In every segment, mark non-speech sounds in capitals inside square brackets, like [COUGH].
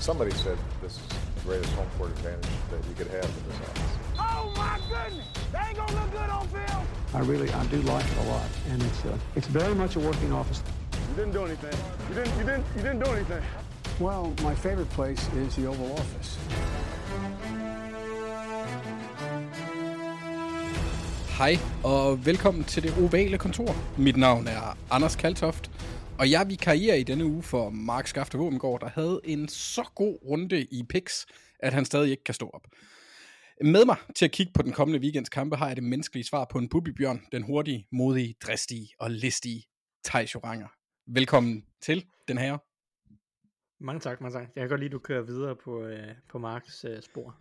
Somebody said this is the greatest home court advantage that you could have in this office. Oh my goodness! They ain't gonna look good on film. I really, I do like it a lot, and it's uh, it's very much a working office. You didn't do anything. You didn't. You didn't. You didn't do anything. Well, my favorite place is the Oval Office. Hej og velkommen til det ovale kontor. Mit navn er Anders Kaltoft, og jeg vikarierer i denne uge for Mark Skafte Våbengård, der havde en så god runde i picks, at han stadig ikke kan stå op. Med mig til at kigge på den kommende weekends kampe har jeg det menneskelige svar på en bubibjørn, den hurtige, modige, dristige og listige Thijs Joranger. Velkommen til den her. Mange tak, mange tak. Jeg kan godt lide, at du kører videre på, øh, på Marks øh, spor.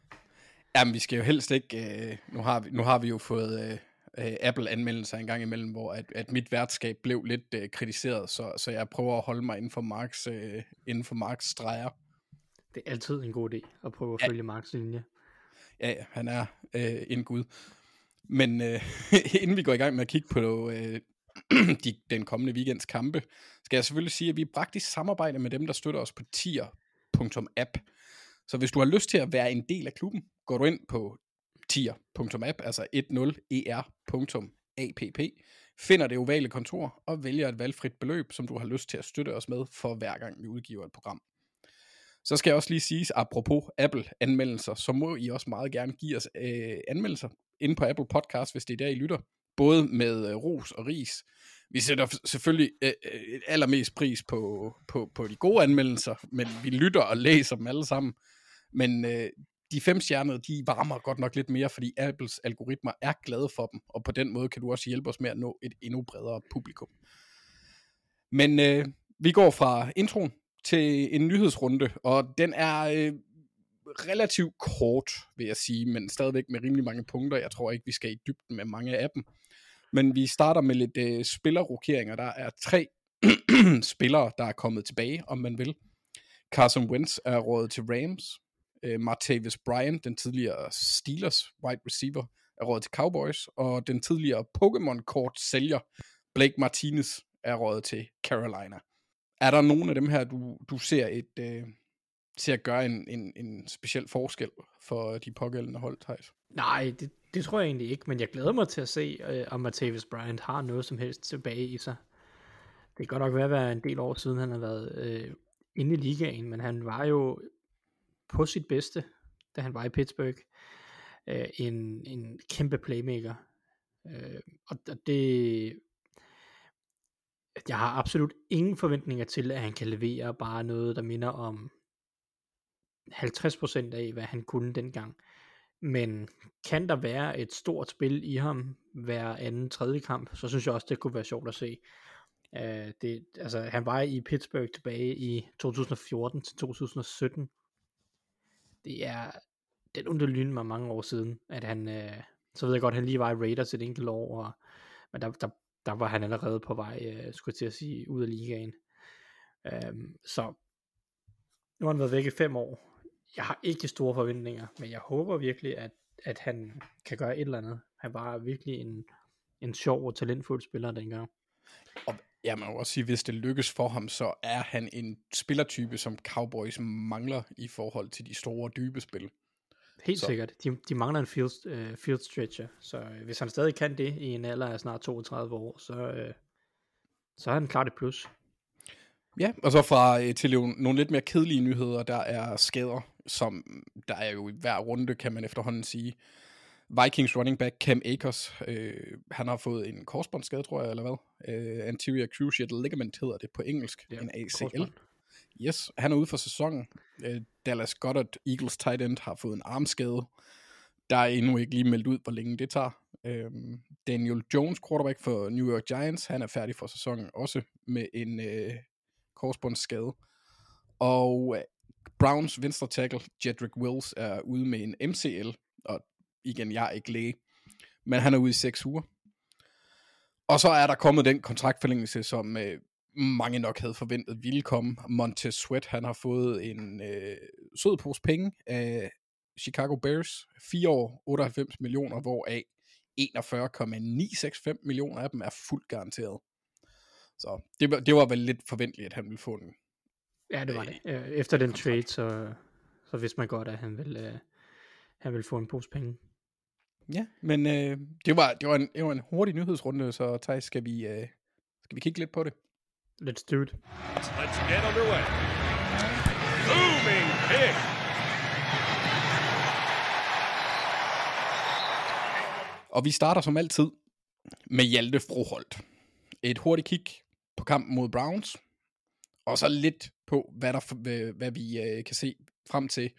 Jamen, vi skal jo helst ikke... Øh, nu, har vi, nu har vi jo fået øh, øh, Apple-anmeldelser en gang imellem, hvor at, at mit værtskab blev lidt øh, kritiseret, så, så jeg prøver at holde mig inden for Marks, øh, inden for Marks streger. Det er altid en god idé at prøve at Ja. følge Marks linje. Ja, han er øh, en gud. Men øh, [LAUGHS] inden vi går i gang med at kigge på øh, [CLEARS THROAT] de, den kommende weekends kampe, skal jeg selvfølgelig sige, at vi er praktisk samarbejde med dem, der støtter os på tier.app. Så hvis du har lyst til at være en del af klubben, går du ind på tier.app, altså 10er.app, finder det ovale kontor og vælger et valgfrit beløb, som du har lyst til at støtte os med for hver gang vi udgiver et program. Så skal jeg også lige sige, apropos Apple-anmeldelser, så må I også meget gerne give os øh, anmeldelser inde på Apple Podcast, hvis det er der, I lytter. Både med øh, ros og ris. Vi sætter selvfølgelig øh, øh, allermest pris på, på, på de gode anmeldelser, men vi lytter og læser dem alle sammen. Men øh, de femstjernede, de varmer godt nok lidt mere, fordi Apples algoritmer er glade for dem, og på den måde kan du også hjælpe os med at nå et endnu bredere publikum. Men øh, vi går fra introen til en nyhedsrunde, og den er øh, relativt kort, vil jeg sige, men stadigvæk med rimelig mange punkter. Jeg tror ikke, vi skal i dybden med mange af dem. Men vi starter med lidt øh, spillerrokeringer. Der er tre [CLEARS THROAT] spillere, der er kommet tilbage, om man vil. Carson Wentz er rådet til Rams. Øh, Martavis Bryant, den tidligere Steelers wide receiver, er rådet til Cowboys. Og den tidligere Pokémon-kort sælger, Blake Martinez, er rådet til Carolina. Er der nogen af dem her, du, du ser et øh, ser at gøre en, en, en speciel forskel for de pågældende hold, Thijs? Nej, det, det tror jeg egentlig ikke, men jeg glæder mig til at se, øh, om Martavis Bryant har noget som helst tilbage i sig. Det kan godt nok være, at være en del år siden, han har været øh, inde i ligaen, men han var jo på sit bedste, da han var i Pittsburgh, øh, en, en kæmpe playmaker. Øh, og det, jeg har absolut ingen forventninger til, at han kan levere bare noget, der minder om 50% af, hvad han kunne dengang. Men kan der være et stort spil i ham hver anden tredje kamp, så synes jeg også, det kunne være sjovt at se. Uh, det, altså, han var i Pittsburgh tilbage i 2014 til 2017. Det er den underlyn mig mange år siden, at han, øh, så ved jeg godt, at han lige var i Raiders et enkelt år, og, men der, der, der var han allerede på vej, øh, skulle jeg til at sige, ud af ligaen. Øhm, så nu har han været væk i fem år. Jeg har ikke store forventninger, men jeg håber virkelig, at, at han kan gøre et eller andet. Han var virkelig en, en sjov og talentfuld spiller dengang. Og jeg må jo også sige, hvis det lykkes for ham, så er han en spillertype, som Cowboys mangler i forhold til de store, dybe spil. Helt Så- sikkert. De, de mangler en field, uh, field stretcher, så uh, hvis han stadig kan det i en alder af snart 32 år, så, uh, så er han klart et plus. Ja, og så fra øh, til jo nogle lidt mere kedelige nyheder, der er skader, som der er jo i hver runde, kan man efterhånden sige. Vikings running back Cam Akers, øh, han har fået en korsbåndsskade, tror jeg, eller hvad? Øh, anterior cruciate ligament hedder det på engelsk, ja, en ACL. korsbånd. Yes, han er ude for sæsonen. Øh, Dallas Goddard, Eagles tight end, har fået en armskade. Der er endnu ikke lige meldt ud, hvor længe det tager. Øhm, Daniel Jones, quarterback for New York Giants, han er færdig for sæsonen også med en øh, korsbåndsskade. Og øh, Browns venstre tackle, Jedrick Wills, er ude med en MCL, og igen, jeg er ikke læge, men han er ude i seks uger. Og så er der kommet den kontraktforlængelse, som øh, mange nok havde forventet ville komme. Montez Sweat, han har fået en øh, sød pose penge af Chicago Bears. 4 år, 98 millioner, hvoraf 41,965 millioner af dem er fuldt garanteret. Så det, var- det var vel lidt forventeligt, at han ville få en Ja, det var det. Øh, Efter den trade, så, så vidste man godt, at han ville, øh, han ville få en pose penge. Ja, men øh, det, var, det, var en, det var en hurtig nyhedsrunde, så Thijs, skal vi, øh, skal vi kigge lidt på det? Let's do it. Let's get underway. Booming pick. Og vi starter som altid med Hjalte Froholt. Et hurtigt kig på kampen mod Browns, og så lidt på, hvad, der, hvad, hvad vi øh, kan se frem til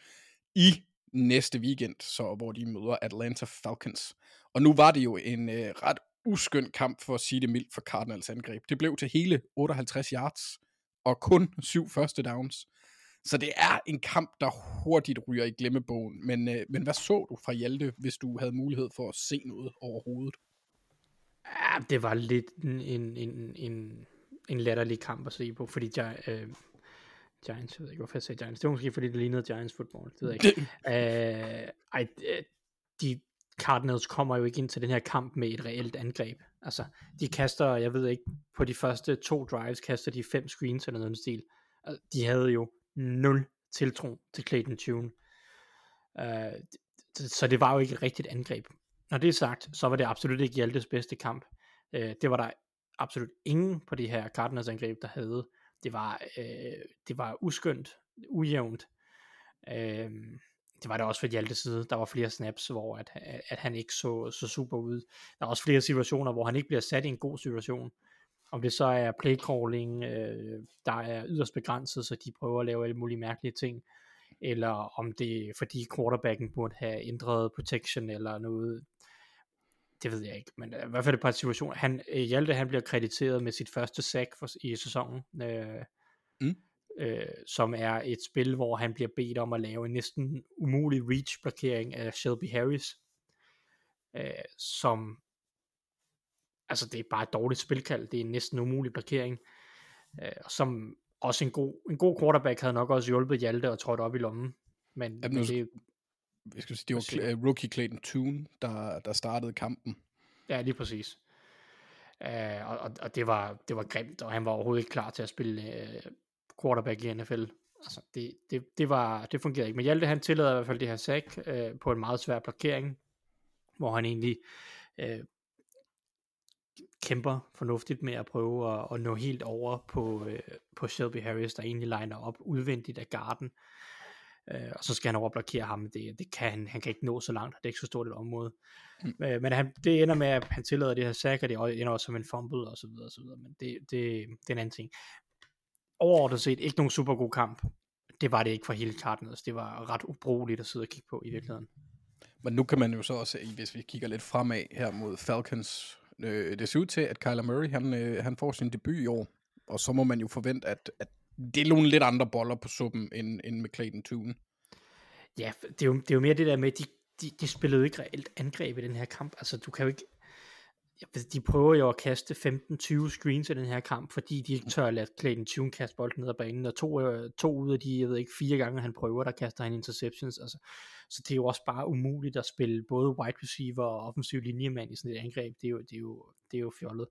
i næste weekend, så hvor de møder Atlanta Falcons. Og nu var det jo en øh, ret uskøn kamp, for at sige det mildt, for Cardinals angreb. Det blev til hele 58 yards, og kun syv første downs. Så det er en kamp, der hurtigt ryger i glemmebogen. Men, øh, men hvad så du fra Hjalte, hvis du havde mulighed for at se noget overhovedet? Ja, det var lidt en, en, en, en, en latterlig kamp at se på, fordi jeg, øh, Giants, jeg ved ikke, hvorfor jeg sagde Giants. Det var måske, fordi det lignede Giants football. Det ved jeg [LAUGHS] ikke. øh, ej, øh, de Cardinals kommer jo ikke ind til den her kamp med et reelt angreb. Altså, de kaster, jeg ved ikke, på de første to drives kaster de fem screens eller noget stil. De havde jo nul tiltro til Clayton Tune. Uh, så det var jo ikke et rigtigt angreb. Når det er sagt, så var det absolut ikke Hjaltes bedste kamp. Uh, det var der absolut ingen på de her Cardinals angreb, der havde. Det var, øh, det var uskyndt, ujævnt. Øh, det var det også for Hjaltes side. Der var flere snaps, hvor at, at han ikke så, så super ud. Der er også flere situationer, hvor han ikke bliver sat i en god situation. Om det så er playcalling, øh, der er yderst begrænset, så de prøver at lave alle mulige mærkelige ting. Eller om det er fordi quarterbacken burde have ændret protection eller noget. Det ved jeg ikke, men i hvert fald et par situationer. Han, Hjalte han bliver krediteret med sit første sack for, i sæsonen. Øh, Mm. øh, som er et spil, hvor han bliver bedt om at lave en næsten umulig reach-blokering af Shelby Harris, øh, som altså det er bare et dårligt spilkald, det er en næsten umulig blokering, øh, som også en god, en god quarterback havde nok også hjulpet Hjalte og trådt op i lommen, men, Jamen, men det, Jeg skal sige, det var Cl- uh, rookie Clayton Tune, der, der startede kampen. Ja, lige præcis. Uh, og, og, det var, det var grimt, og han var overhovedet ikke klar til at spille uh, quarterback i NFL. Altså, det, det, det, var, det fungerede ikke. Men Hjalte, han tillader i hvert fald det her sack uh, på en meget svær blokering, hvor han egentlig uh, kæmper fornuftigt med at prøve at, at nå helt over på, uh, på Shelby Harris, der egentlig liner op udvendigt af garden. Uh, og så skal han over og blokere ham. Det, det kan han, han kan ikke nå så langt, det er ikke så stort et område. Mm. Men han, det ender med, at han tillader det her sack, og det ender også som en fumble, og så videre, og så videre. Men det, det, det er en anden ting. Overordnet set, ikke nogen super god kamp. Det var det ikke for hele Cardinals. Det var ret ubrugeligt at sidde og kigge på i virkeligheden. Men nu kan man jo så også, hvis vi kigger lidt fremad her mod Falcons, øh, det ser ud til, at Kyler Murray, han, øh, han får sin debut i år, og så må man jo forvente, at, at det er nogle lidt andre boller på suppen, end, end med Clayton Tune. Ja, det er, jo, det er jo mere det der med, de, de, de spillede jo ikke reelt angreb i den her kamp. Altså, du kan jo ikke ved, De prøver jo at kaste 15-20 screens i den her kamp, fordi de ikke tør at lade Clayton Tune kaste bolden ned ad banen, og to, øh, to ud af de, jeg ved ikke, fire gange han prøver, der kaster han interceptions. Altså, så det er jo også bare umuligt at spille både wide receiver og offensiv linjemand i sådan et angreb. Det er jo, det er jo, det er jo fjollet.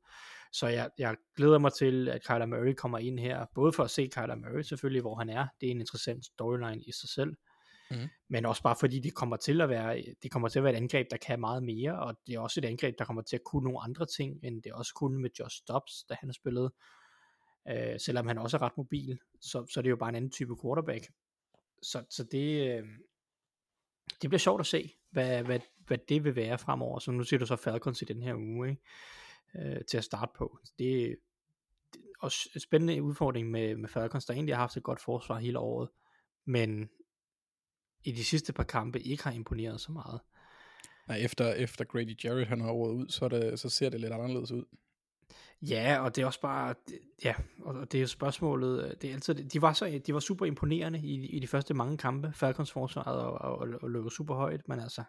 Så jeg, jeg glæder mig til, at Kyler Murray kommer ind her, både for at se Kyler Murray selvfølgelig, hvor han er. Det er en interessant storyline i sig selv Mm. Men også bare fordi det kommer til at være det kommer til at være et angreb der kan meget mere og det er også et angreb der kommer til at kunne nogle andre ting end det også kunne med Josh Dobbs da han spillede, øh, selvom han også er ret mobil så, så det er jo bare en anden type quarterback. Så, så det øh, det bliver sjovt at se hvad, hvad, hvad det vil være fremover. Så nu ser du så Falcons i den her uge ikke? Øh, til at starte på. Det, det er også en spændende udfordring med, med Falcons der egentlig har haft et godt forsvar hele året. Men i de sidste par kampe ikke har imponeret så meget. Nej, efter, efter Grady Jarrett han har året ud, så, det, så ser det lidt anderledes ud. Ja, og det er også bare, ja, og det er jo spørgsmålet, det er altid, de var, så, de var super imponerende i, i de første mange kampe, Falcons forsvaret, og, og, og, og løb super højt, men altså,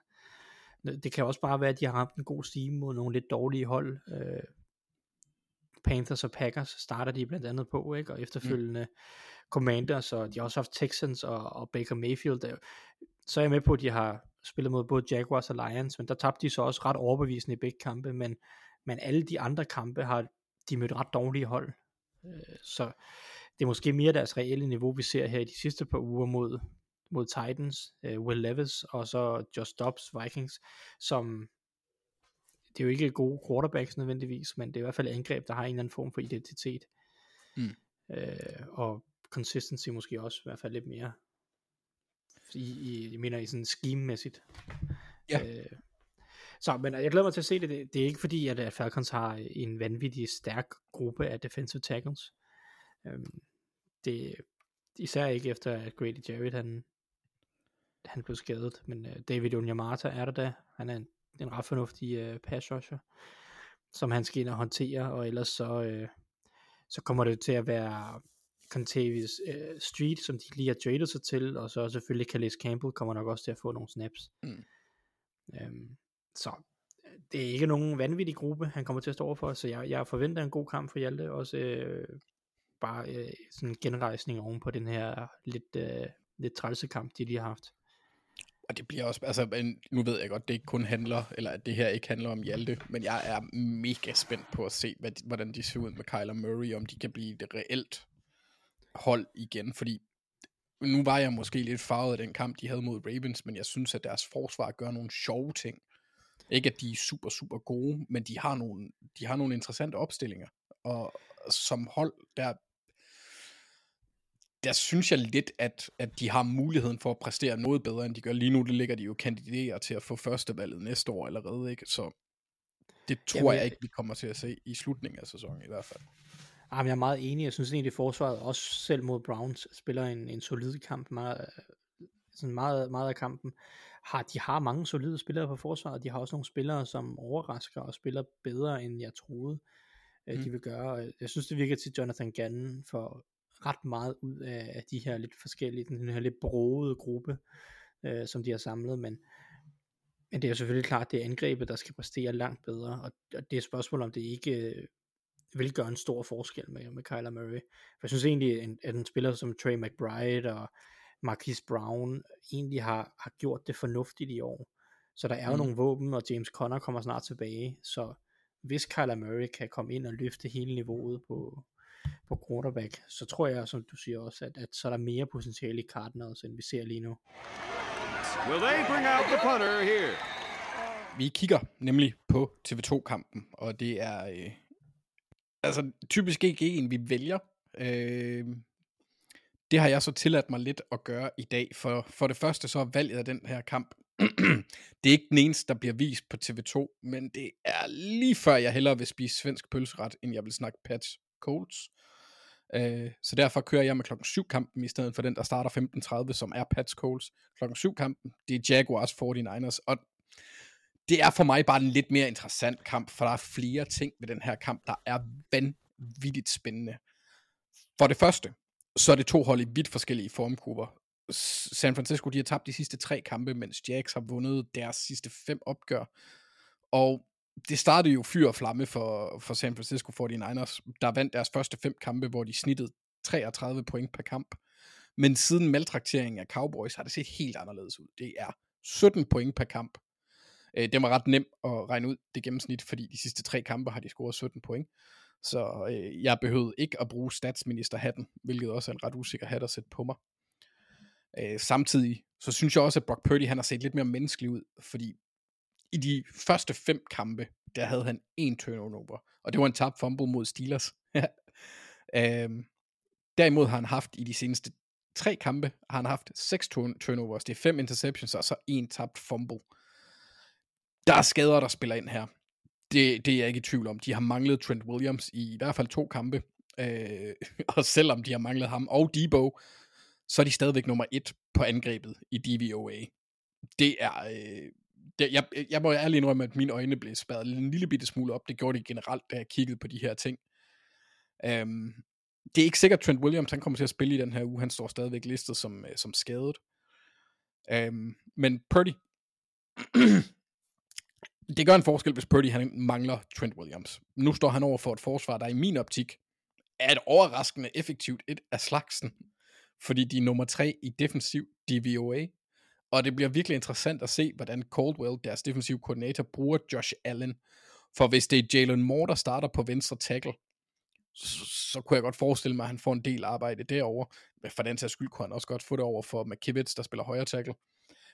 det kan også bare være, at de har ramt en god stime mod nogle lidt dårlige hold. Øh, Panthers og Packers starter de blandt andet på, ikke? og efterfølgende mm. Commanders, og de har også haft Texans og, og Baker Mayfield. Der, så er jeg med på, at de har spillet mod både Jaguars og Lions, men der tabte de så også ret overbevisende i begge kampe, men, men alle de andre kampe har de mødt ret dårlige hold. Øh, så det er måske mere deres reelle niveau, vi ser her i de sidste par uger mod, mod Titans, uh, Will Levis og så Josh Dobbs Vikings, som det er jo ikke gode quarterbacks nødvendigvis, men det er i hvert fald angreb, der har en eller anden form for identitet. Mm. Øh, og consistency måske også, i hvert fald lidt mere. I, i, jeg mener i sådan scheme-mæssigt. Ja. Øh, så, men jeg glæder mig til at se det. Det, det er ikke fordi, at Falcons har en vanvittig stærk gruppe af defensive tackles. Øhm, det, især ikke efter, at Grady Jarrett, han, han blev skadet. Men uh, David Onyemata er der da. Han er en, en ret fornuftig uh, pass rusher, som han skal ind og håndtere. Og ellers så, uh, så kommer det til at være Contavious uh, Street, som de lige har traded sig til. Og så selvfølgelig Calais Campbell kommer nok også til at få nogle snaps. Mm. Øhm, så det er ikke nogen vanvittig gruppe, han kommer til at stå overfor, så jeg, jeg forventer en god kamp for Hjalte, også øh, bare øh, sådan en genrejsning oven på den her lidt, øh, lidt trælse kamp, de lige har haft. Og det bliver også, altså, nu ved jeg godt, det ikke kun handler, eller at det her ikke handler om Hjalte, men jeg er mega spændt på at se, hvad hvordan de ser ud med Kyler Murray, om de kan blive det reelt hold igen, fordi nu var jeg måske lidt farvet af den kamp, de havde mod Ravens, men jeg synes, at deres forsvar gør nogle sjove ting. Ikke at de er super, super gode, men de har nogle, de har nogle interessante opstillinger. Og som hold, der, der synes jeg lidt, at, at de har muligheden for at præstere noget bedre, end de gør lige nu. Det ligger de jo kandiderer til at få førstevalget næste år allerede, ikke? Så det tror Jamen, jeg ikke, vi kommer til at se i slutningen af sæsonen i hvert fald. Jamen, jeg er meget enig. Jeg synes egentlig, at forsvaret også selv mod Browns spiller en, en solid kamp. Meget, sådan meget, meget af kampen. Har, de har mange solide spillere på forsvaret. De har også nogle spillere, som overrasker og spiller bedre, end jeg troede, mm. de vil gøre. Jeg synes, det virker til Jonathan Gannon for ret meget ud af, af de her lidt forskellige, den her lidt broede gruppe, øh, som de har samlet, men men det er jo selvfølgelig klart, det er angrebet, der skal præstere langt bedre, og, og det er et spørgsmål, om det ikke øh, vil gøre en stor forskel med, med Kyler Murray. For jeg synes egentlig, at, en spiller som Trey McBride og Marquise Brown egentlig har, har gjort det fornuftigt i år. Så der er jo Mm. nogle våben, og James Conner kommer snart tilbage, så hvis Kyler Murray kan komme ind og løfte hele niveauet på, på quarterback, så tror jeg, som du siger også, at, at så er der mere potentiale i Cardinals, end vi ser lige nu. Will they bring out the punter here? Vi kigger nemlig på TV2-kampen, og det er øh, altså typisk ikke en, vi vælger. Øh, det har jeg så tilladt mig lidt at gøre i dag, for for det første så er valget af den her kamp, [CLEARS THROAT] det er ikke den eneste, der bliver vist på TV2, men det er lige før jeg hellere vil spise svensk pølseret, end jeg vil snakke Patch Colts. Øh, så derfor kører jeg med klokken 7 kampen i stedet for den, der starter 15.30, som er Pats Colts. Klokken 7 kampen, det er Jaguars 49ers, og det er for mig bare en lidt mere interessant kamp, for der er flere ting ved den her kamp, der er vanvittigt spændende. For det første, så er det to hold i vidt forskellige formgrupper. San Francisco, de har tabt de sidste tre kampe, mens Jacks har vundet deres sidste fem opgør. Og det startede jo fyr og flamme for, for San Francisco 49ers, der vandt deres første fem kampe, hvor de snittede 33 point per kamp. Men siden maltrakteringen af Cowboys har det set helt anderledes ud. Det er 17 point per kamp. Øh, det var ret nemt at regne ud det gennemsnit, fordi de sidste tre kampe har de scoret 17 point. Så øh, jeg behøvede ikke at bruge statsministerhatten, hvilket også er en ret usikker hat at sætte på mig. Øh, samtidig, så synes jeg også, at Brock Purdy han har set lidt mere menneskelig ud, fordi i de første fem kampe, der havde han en turnover, og det var en tabt fumble mod Steelers. [LAUGHS] øhm, derimod har han haft i de seneste tre kampe, har han haft seks turnovers, det er fem interceptions, og så en tabt fumble. Der er skader, der spiller ind her. Det, det er jeg ikke i tvivl om. De har manglet Trent Williams i i hvert fald to kampe, øh, [LAUGHS] og selvom de har manglet ham og Debo, så er de stadigvæk nummer et på angrebet i DVOA. Det er... Øh, det, jeg, jeg må ærligt indrømme, at mine øjne blev spærret en lille bitte smule op. Det gjorde de generelt, da jeg kiggede på de her ting. Um, det er ikke sikkert, at Trent Williams han kommer til at spille i den her uge. Han står stadigvæk listet som, øh, som skadet. Um, men Purdy, [CLEARS THROAT] det gør en forskel, hvis Purdy han mangler Trent Williams. Nu står han over for et forsvar, der i min optik er et overraskende effektivt et af slagsen. Fordi de er nummer tre i defensiv DVOA. Og det bliver virkelig interessant at se, hvordan Caldwell, deres defensiv koordinator, bruger Josh Allen. For hvis det er Jalen Moore, der starter på venstre tackle, så, så kunne jeg godt forestille mig, at han får en del arbejde derover. For den sags skyld kunne han også godt få det over for McKibbitz, der spiller højre tackle.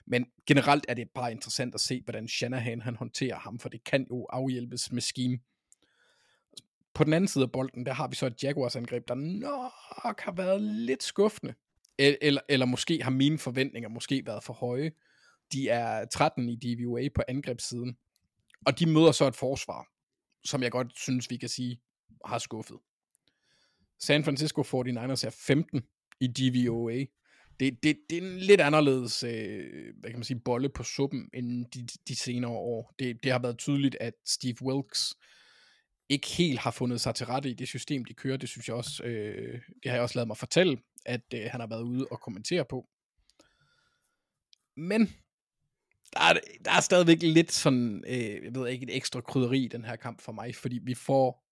Men generelt er det bare interessant at se, hvordan Shanahan han håndterer ham, for det kan jo afhjælpes med scheme. På den anden side af bolden, der har vi så et Jaguars angreb, der nok har været lidt skuffende. Eller, eller måske har mine forventninger måske været for høje. De er 13 i DVOA på angrebssiden. Og de møder så et forsvar, som jeg godt synes, vi kan sige, har skuffet. San Francisco 49ers er 15 i DVOA. Det, det, det er en lidt anderledes øh, hvad kan man sige, bolle på suppen end de, de senere år. Det, det har været tydeligt, at Steve Wilkes ikke helt har fundet sig til rette i det system, de kører. Det synes jeg også, øh, det har jeg også lavet mig fortælle, at øh, han har været ude og kommentere på. Men der er, der er stadigvæk lidt sådan, øh, jeg ved ikke, et ekstra krydderi i den her kamp for mig, fordi vi får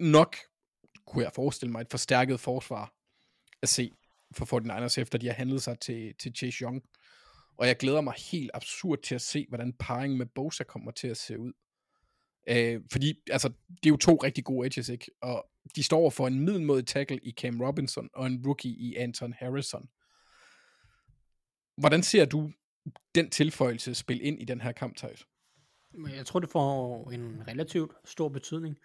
nok, kunne jeg forestille mig, et forstærket forsvar at se for 49ers, efter de har handlet sig til, til Chase Young. Og jeg glæder mig helt absurd til at se, hvordan parring med Bosa kommer til at se ud. Øh, fordi, altså, det er jo to rigtig gode edges, ikke? Og de står for en middelmådig tackle i Cam Robinson, og en rookie i Anton Harrison. Hvordan ser du den tilføjelse spille ind i den her kamp, Thijs? Jeg tror, det får en relativt stor betydning.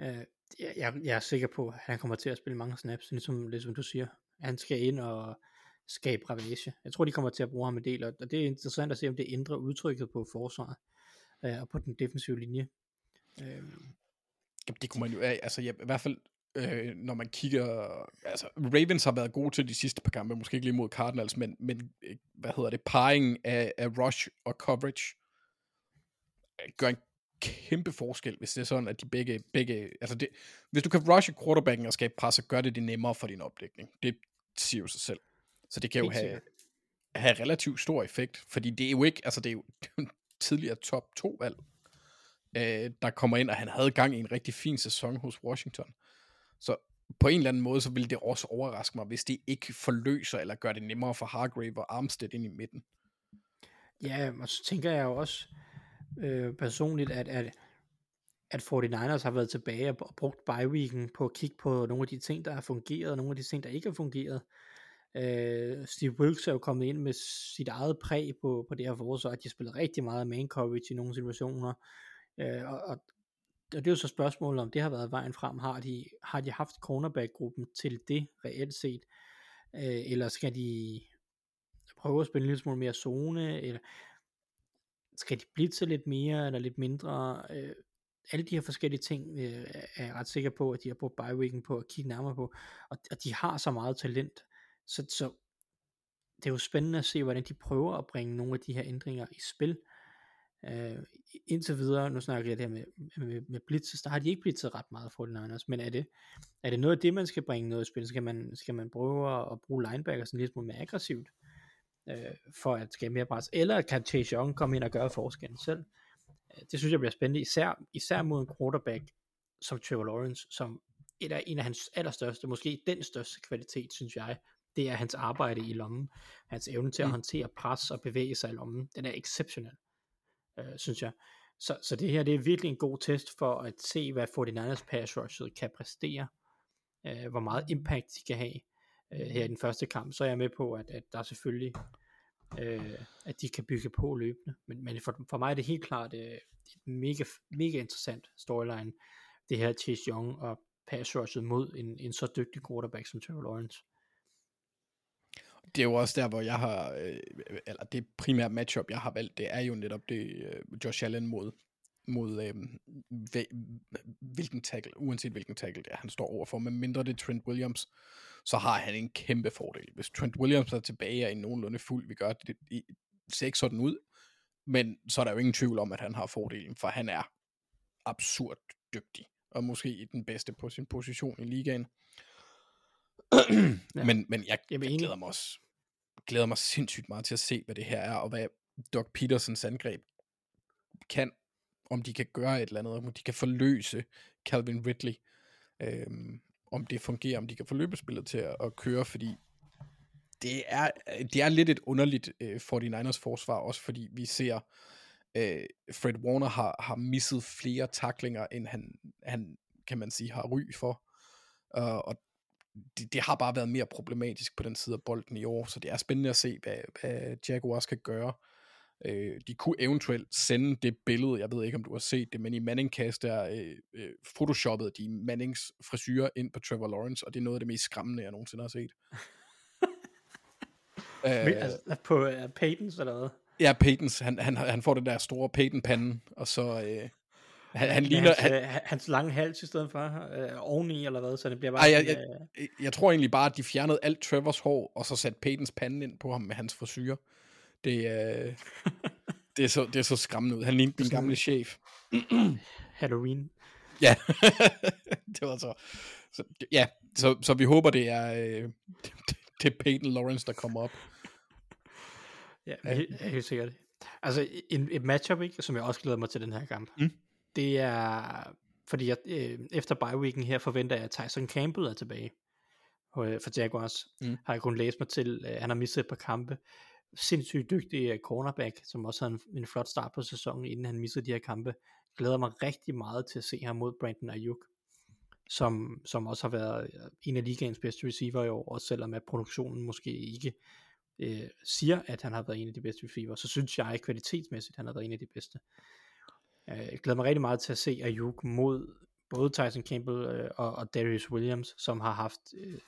Øh, jeg, jeg, jeg er sikker på, at han kommer til at spille mange snaps, ligesom, ligesom du siger. Han skal ind og skabe ravage. Jeg tror, de kommer til at bruge ham en del, og det er interessant at se, om det ændrer udtrykket på forsvaret øh, og på den defensive linje. Øh. Jamen, det kunne man jo, altså ja, i hvert fald, øh, når man kigger, altså Ravens har været gode til de sidste par kampe, måske ikke lige mod Cardinals, men, men øh, hvad hedder det, parring af, af rush og coverage øh, gør en kæmpe forskel, hvis det er sådan, at de begge, begge altså det, hvis du kan rushe quarterbacken og skabe pres, så gør det det nemmere for din opdækning. Det siger jo sig selv. Så det kan jo have, have relativt stor effekt, fordi det er jo ikke, altså det er jo [LAUGHS] tidligere top 2 valg, øh, der kommer ind, og han havde gang i en rigtig fin sæson hos Washington. Så på en eller anden måde, så ville det også overraske mig, hvis det ikke forløser, eller gør det nemmere for Hargrave og Armstead ind i midten. Ja, og så tænker jeg jo også øh, personligt, at, at, at 49ers har været tilbage og, brugt bye-weeken på at kigge på nogle af de ting, der har fungeret, og nogle af de ting, der ikke har fungeret. Øh, Steve Wilkes er jo kommet ind med sit eget præg på, på det her forsvar, at de har spillet rigtig meget man coverage i nogle situationer, øh, og, og, og det er jo så spørgsmålet, om det har været vejen frem. Har de, har de haft cornerback-gruppen til det reelt set? Øh, eller skal de prøve at spille en lille smule mere zone? Eller skal de blitse lidt mere eller lidt mindre? Øh, alle de her forskellige ting øh, er jeg ret sikker på, at de har brugt bye på at kigge nærmere på. Og, og de har så meget talent. Så, så det er jo spændende at se, hvordan de prøver at bringe nogle af de her ændringer i spil. Øh, indtil videre, nu snakker jeg det her med, med, med blitzes, der har de ikke blitzet ret meget for 49ers, men er det, er det noget af det, man skal bringe noget i spil? Skal man, skal man prøve at bruge linebacker sådan lidt mere aggressivt, øh, for at skabe mere pres? Eller kan Chase Young komme ind og gøre forskellen selv? Uh, det synes jeg bliver spændende, især, især mod en quarterback som Trevor Lawrence, som et af, en af hans allerstørste, måske den største kvalitet, synes jeg, det er hans arbejde i lommen. Hans evne til at mm. håndtere pres og bevæge sig i lommen, den er exceptionel øh, synes jeg. Så, så det her det er virkelig en god test for at se, hvad 49ers pass rush kan præstere, øh, hvor meget impact de kan have øh, her i den første kamp. Så er jeg med på, at, at der selvfølgelig øh, at de kan bygge på løbende. Men, men for, for mig er det helt klart øh, et mega, mega interessant storyline, det her Chase Young og pass rushet mod en, en så dygtig quarterback som Trevor Lawrence det er jo også der, hvor jeg har, øh, eller det primære matchup, jeg har valgt, det er jo netop det øh, Josh Allen mod, mod øh, hvilken tackle, uanset hvilken tackle det er, han står overfor. Men mindre det er Trent Williams, så har han en kæmpe fordel. Hvis Trent Williams er tilbage og er nogenlunde fuld, vi gør det, det ser ikke sådan ud, men så er der jo ingen tvivl om, at han har fordelen, for han er absurd dygtig, og måske den bedste på sin position i ligaen. ja. men, men jeg, jeg, jeg glæder mig også glæder mig sindssygt meget til at se, hvad det her er, og hvad Doc Petersons angreb kan, om de kan gøre et eller andet, om de kan forløse Calvin Ridley, øhm, om det fungerer, om de kan få løbespillet til at, at køre, fordi det er, det er lidt et underligt øh, 49ers forsvar, også fordi vi ser, øh, Fred Warner har, har misset flere taklinger, end han, han kan man sige, har ry for. Uh, og det, det har bare været mere problematisk på den side af bolden i år, så det er spændende at se, hvad, hvad Jaguars kan gøre. Øh, de kunne eventuelt sende det billede, jeg ved ikke, om du har set det, men i Manningcast der øh, øh, photoshoppede de Mannings frisyrer ind på Trevor Lawrence, og det er noget af det mest skræmmende, jeg nogensinde har set. [LAUGHS] Men, altså, på uh, Peytons eller hvad? Ja, Peytons, han, han, han får det der store Peyton-pande, og så... Øh, han, han ligner... hans, Han, øh, hans lange hals i stedet for, øh, oveni eller hvad, så det bliver bare... ej, jeg, jeg, øh, jeg, jeg tror egentlig bare, at de fjernede alt Trevors hår, og så satte Peytons pande ind på ham med hans frisyrer. Det, øh, [LAUGHS] det, er så, det er så skræmmende ud. Han ligner min gamle chef. [CLEARS THROAT] Halloween. Ja, [LAUGHS] det var så... så ja, så, så vi håber, det er, øh, [LAUGHS] det er Peyton Lawrence, der kommer op. Ja, helt, helt sikkert. Altså, en, et matchup, ikke, som jeg også glæder mig til den her kamp, Mm. det er, fordi jeg, øh, efter bye-weeken her forventer jeg, at Tyson Campbell er tilbage øh, for Jaguars. Mm. Har jeg kun læst mig til. Øh, han har mistet et par kampe. Sindssygt dygtig øh, cornerback, som også havde en, en flot start på sæsonen, inden han missede de her kampe. Glæder mig rigtig meget til at se ham mod Brandon Ayuk, som, som også har været øh, en af ligaens bedste receiver i år, også selvom at produktionen måske ikke øh, siger, at han har været en af de bedste receiver, så synes jeg kvalitetsmæssigt, at han har været en af de bedste. Øh, jeg glæder mig rigtig meget til at se Ayuk mod både Tyson Campbell øh, og, og Darius Williams, som har haft øh,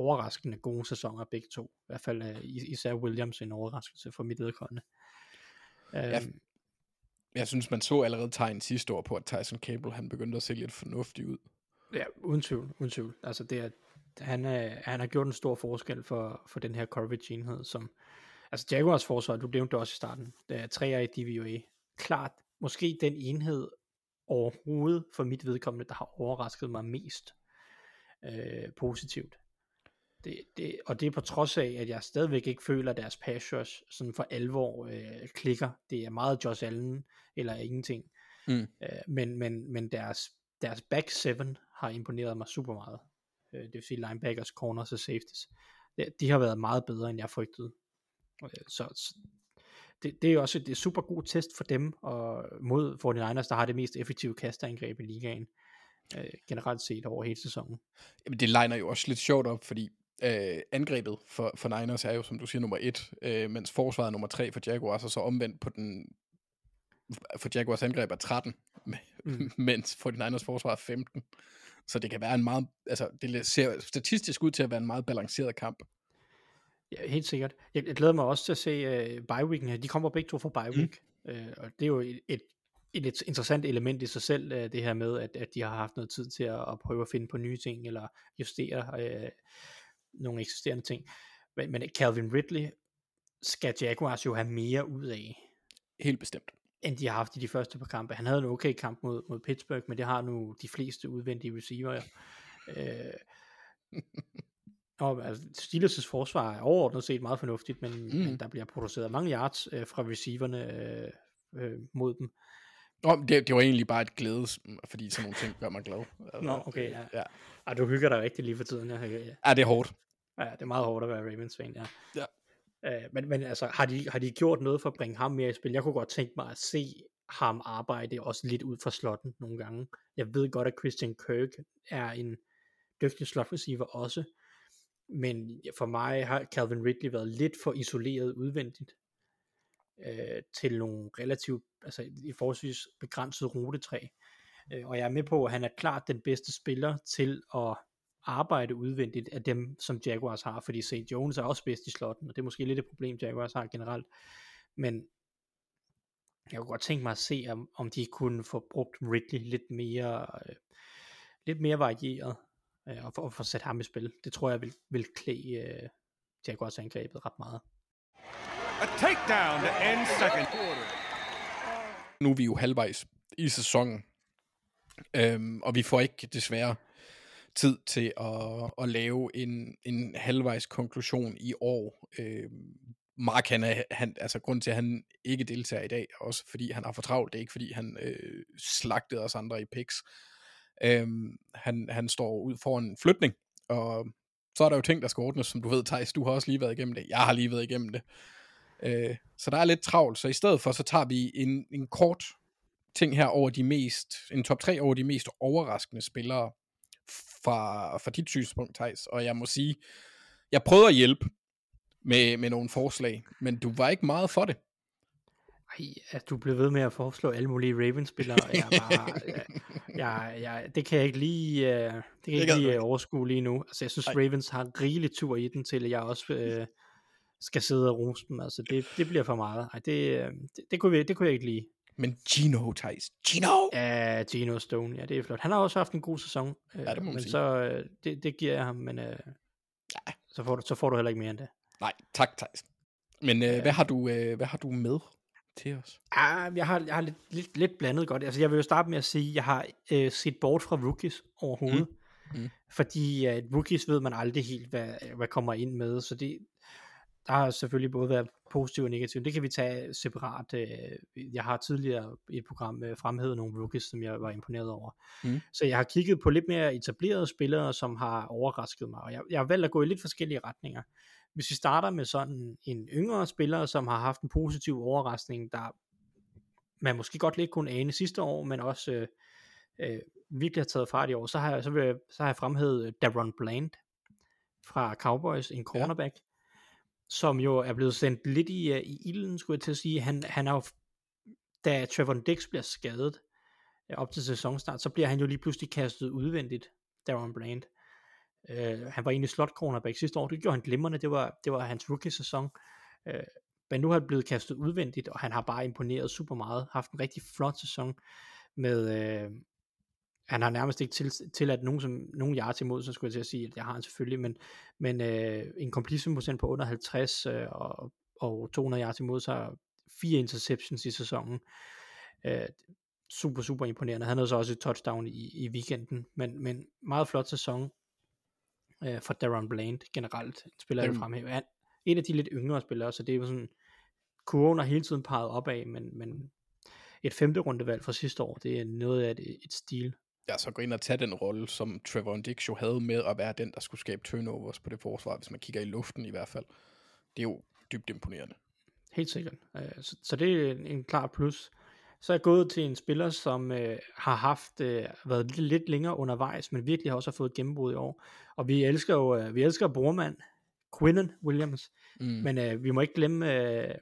overraskende gode sæsoner begge to. I hvert fald øh, is- især Williams en overraskelse for mit vedkommende. Ja, Øhm, Jeg synes, man så allerede tegn sidste år på, at Tyson Cable han begyndte at se lidt fornuftig ud. Ja, uden tvivl, uden tvivl. Altså det er, han, er, han har gjort en stor forskel for, for den her coverage enhed, som, altså Jaguars forsvar, du nævnte det også i starten, det er 3 i DVOA, klart, måske den enhed overhovedet for mit vedkommende, der har overrasket mig mest øh, positivt. Det, det, og det er på trods af, at jeg stadigvæk ikke føler, at deres pass rush sådan for alvor øh, klikker. Det er meget Josh Allen, eller ingenting. Mm. Øh, men, men, men deres, deres back seven har imponeret mig super meget. Øh, det vil sige linebackers, corners og safeties. De, de har været meget bedre, end jeg frygtede. Øh, så så det, det er også et, det er super god test for dem, og mod 49ers, der har det mest effektive kasteangreb i ligaen, øh, generelt set over hele sæsonen. Jamen, det legner jo også lidt sjovt op, fordi øh, angrebet for, for Niners er jo, som du siger, nummer et, øh, mens forsvaret er nummer tre for Jaguars, og så omvendt på den, for Jaguars angreb er 13, [LAUGHS] mm. Mm. mens 49ers forsvar er 15. Så det kan være en meget, altså det ser statistisk ud til at være en meget balanceret kamp. Ja, helt sikkert. Jeg, jeg glæder mig også til at se uh, bye-weeken her. De kommer begge to fra bye-week, mm. uh, og det er jo et, et, et, et interessant element i sig selv, uh, det her med, at, at de har haft noget tid til at, at prøve at finde på nye ting, eller justere uh, nogle eksisterende ting. Men, men Calvin Ridley skal Jaguars jo have mere ud af, Helt bestemt. end de har haft i de første par kampe. Han havde en okay kamp mod, mod Pittsburgh, men det har nu de fleste udvendige receiver. Øh, og altså, Steelers' forsvar er overordnet set meget fornuftigt, men, mm. men der bliver produceret mange yards øh, fra receiverne øh, øh, mod dem. Nå, det, det var egentlig bare et glædes, fordi sådan nogle ting gør mig glad. Altså, Nå, okay, ja. ja. Ej, du hygger dig rigtig lige for tiden. Ja, ja, Ja, det er hårdt. Ja det er meget hårdt at være Ravens-fan, ja. Ja. Øh, men, men altså, har de, har de gjort noget for at bringe ham mere i spil? Jeg kunne godt tænke mig at se ham arbejde også lidt ud fra slotten nogle gange. Jeg ved godt, at Christian Kirk er en dygtig slot receiver også, men for mig har Calvin Ridley været lidt for isoleret udvendigt øh, til nogle relativt, altså i forholdsvis begrænset rutetræ. Øh, og jeg er med på, at han er klart den bedste spiller til at arbejde udvendigt af dem, som Jaguars har, fordi St. Jones er også bedst i slotten, og det er måske lidt et problem, Jaguars har generelt. Men jeg kunne godt tænke mig at se, om, om de kunne få brugt Ridley lidt mere, øh, lidt mere varieret, øh, og, få, og få sat ham i spil. Det tror jeg vil, vil klæde øh, Jaguars angrebet ret meget. A takedown to end second quarter. Nu er vi jo halvvejs i sæsonen, øhm, og vi får ikke desværre tid til at, at lave en, en halvvejs konklusion i år. Øh, Mark, han er, han, altså grund til, at han ikke deltager i dag, også fordi han har for travlt, det er ikke fordi han øh, slagtede os andre i picks. Øh, han, han står ud for en flytning, og så er der jo ting, der skal ordnes, som du ved, Thijs, du har også lige været igennem det. Jeg har lige været igennem det. Øh, så der er lidt travlt, så i stedet for, så tager vi en, en kort ting her over de mest, en top 3 over de mest overraskende spillere fra, fra dit synspunkt, Thijs. Og jeg må sige, jeg prøvede at hjælpe med, med nogle forslag, men du var ikke meget for det. Ej, at du blev ved med at foreslå alle mulige Ravens-spillere, [LAUGHS] jeg bare, jeg, jeg, jeg, det kan jeg ikke lige, uh, det kan jeg ikke lige uh, overskue lige nu. Altså, jeg synes, Ej. Ravens har rigelig tur i den til, at jeg også uh, skal sidde og rose dem. Altså, det, det bliver for meget. Ej, det, uh, det, det, kunne vi, det kunne jeg ikke lide. Men Gino, Thijs. Gino! Ja, Gino Stone, ja, det er flot. Han har også haft en god sæson, uh, Ja, det må man men sige. så, uh, det, det giver jeg ham, men uh, ja. så, får du, så får du heller ikke mere end det. Nej, tak, Thijs. Men øh, hvad, har du, øh, hvad har du med til os? Ah, jeg har, jeg har lidt, lidt, lidt blandet godt. Altså, jeg vil jo starte med at sige, at jeg har øh, set bort fra rookies overhovedet. Mm. Mm. Fordi øh, rookies ved man aldrig helt, hvad, hvad kommer ind med. Så det, der har selvfølgelig både været positivt og negativt. Det kan vi tage separat. Øh, jeg har tidligere i et program øh, fremhævet nogle rookies, som jeg var imponeret over. Mm. Så jeg har kigget på lidt mere etablerede spillere, som har overrasket mig. Og jeg, jeg har valgt at gå i lidt forskellige retninger. Hvis vi starter med sådan en yngre spiller, som har haft en positiv overraskning, der man måske godt lidt kunne ane sidste år, men også øh, øh, virkelig har taget fart i år, så har jeg, så vil jeg, så har jeg fremhævet øh, Daron Bland fra Cowboys, en cornerback, ja som jo er blevet sendt lidt i, øh, i ilden, skulle jeg til at sige. Han, han er jo, da Trevor Dix bliver skadet øh, op til sæsonstart, så bliver han jo lige pludselig kastet udvendigt, Darren Bland. Uh, øh, han var egentlig slot cornerback sidste år, det gjorde han glimrende, det var, det var hans rookie-sæson. Uh, men nu har han blevet kastet udvendigt, og han har bare imponeret super meget, haft en rigtig flot sæson med, øh, han har nærmest ikke til, tilladt nogen, som, nogen yards imod, så skulle jeg til at sige, at det har han selvfølgelig, men, men øh, en completion procent på under 50 øh, og, og 200 yards imod, så fire interceptions i sæsonen. Øh, super, super imponerende. Han havde så også et touchdown i, i weekenden, men, men meget flot sæson øh, for Darren Bland generelt. En spiller, jeg vil Dem- fremhæve. Han, en af de lidt yngre spillere, så det er jo sådan, kurven har hele tiden peget opad, men, men et femte rundevalg fra sidste år, det er noget af et, et stil. Ja, så gå ind og tage den rolle, som Trevor Dix jo havde med at være den, der skulle skabe turnovers på det forsvar, hvis man kigger i luften i hvert fald. Det er jo dybt imponerende. Helt sikkert. Øh, Så, det er en, klar plus. Så er jeg gået til en spiller, som øh, har haft øh, været lidt, lidt længere undervejs, men virkelig også har fået gennembrud i år. Og vi elsker jo, øh, vi elsker brormand, Quinnen Williams, Mm. men øh, vi må ikke glemme øh,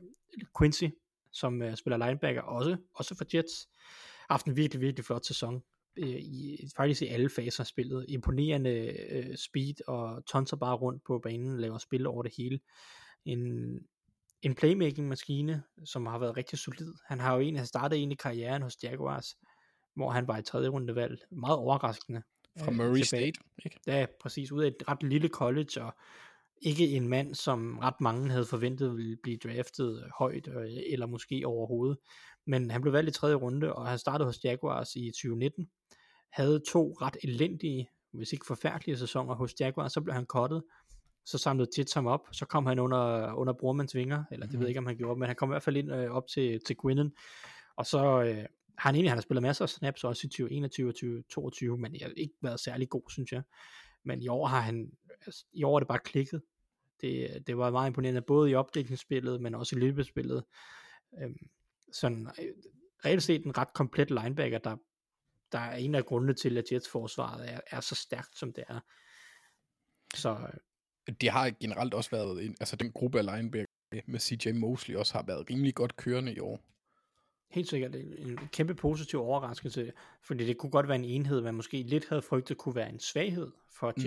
Quincy, som øh, spiller linebacker også, også for Jets. Haft en virkelig, virkelig flot sæson. Øh, i, faktisk i alle faser af spillet. Imponerende øh, speed og tonser bare rundt på banen, laver spil over det hele. En, en playmaking-maskine, som har været rigtig solid. Han har jo egentlig startet egentlig karrieren hos Jaguars, hvor han var i tredje rundevalg. Meget overraskende. Fra øh, Murray tilbage. State, ikke? Ja, præcis. Ud af et ret lille college, og ikke en mand, som ret mange havde forventet ville blive draftet højt, øh, eller måske overhovedet. Men han blev valgt i tredje runde, og han startede hos Jaguars i 2019. Havde to ret elendige, hvis ikke forfærdelige sæsoner hos Jaguars, så blev han kottet. Så samlede Jets ham op, så kom han under, under Brormans vinger, eller det ved jeg ikke, om han gjorde, men han kom i hvert fald ind øh, op til, til Quinnen. Og så øh, har han egentlig han har spillet masser af snaps, også i 2021 og 2022, men jeg har ikke været særlig god, synes jeg. Men i år har han, altså, i år er det bare klikket. Det, det var meget imponerende, både i opdækningsspillet, men også i løbespillet. Øhm, sådan, øh, reelt set en ret komplet linebacker, der, der er en af grundene til, at Jets forsvaret er, er så stærkt, som det er. Så øh, Det har generelt også været, en, altså den gruppe af linebacker med CJ Mosley også har været rimelig godt kørende i år. helt sikkert en, kæmpe positiv overraskelse, fordi det kunne godt være en enhed, man måske lidt havde frygtet kunne være en svaghed for Mm.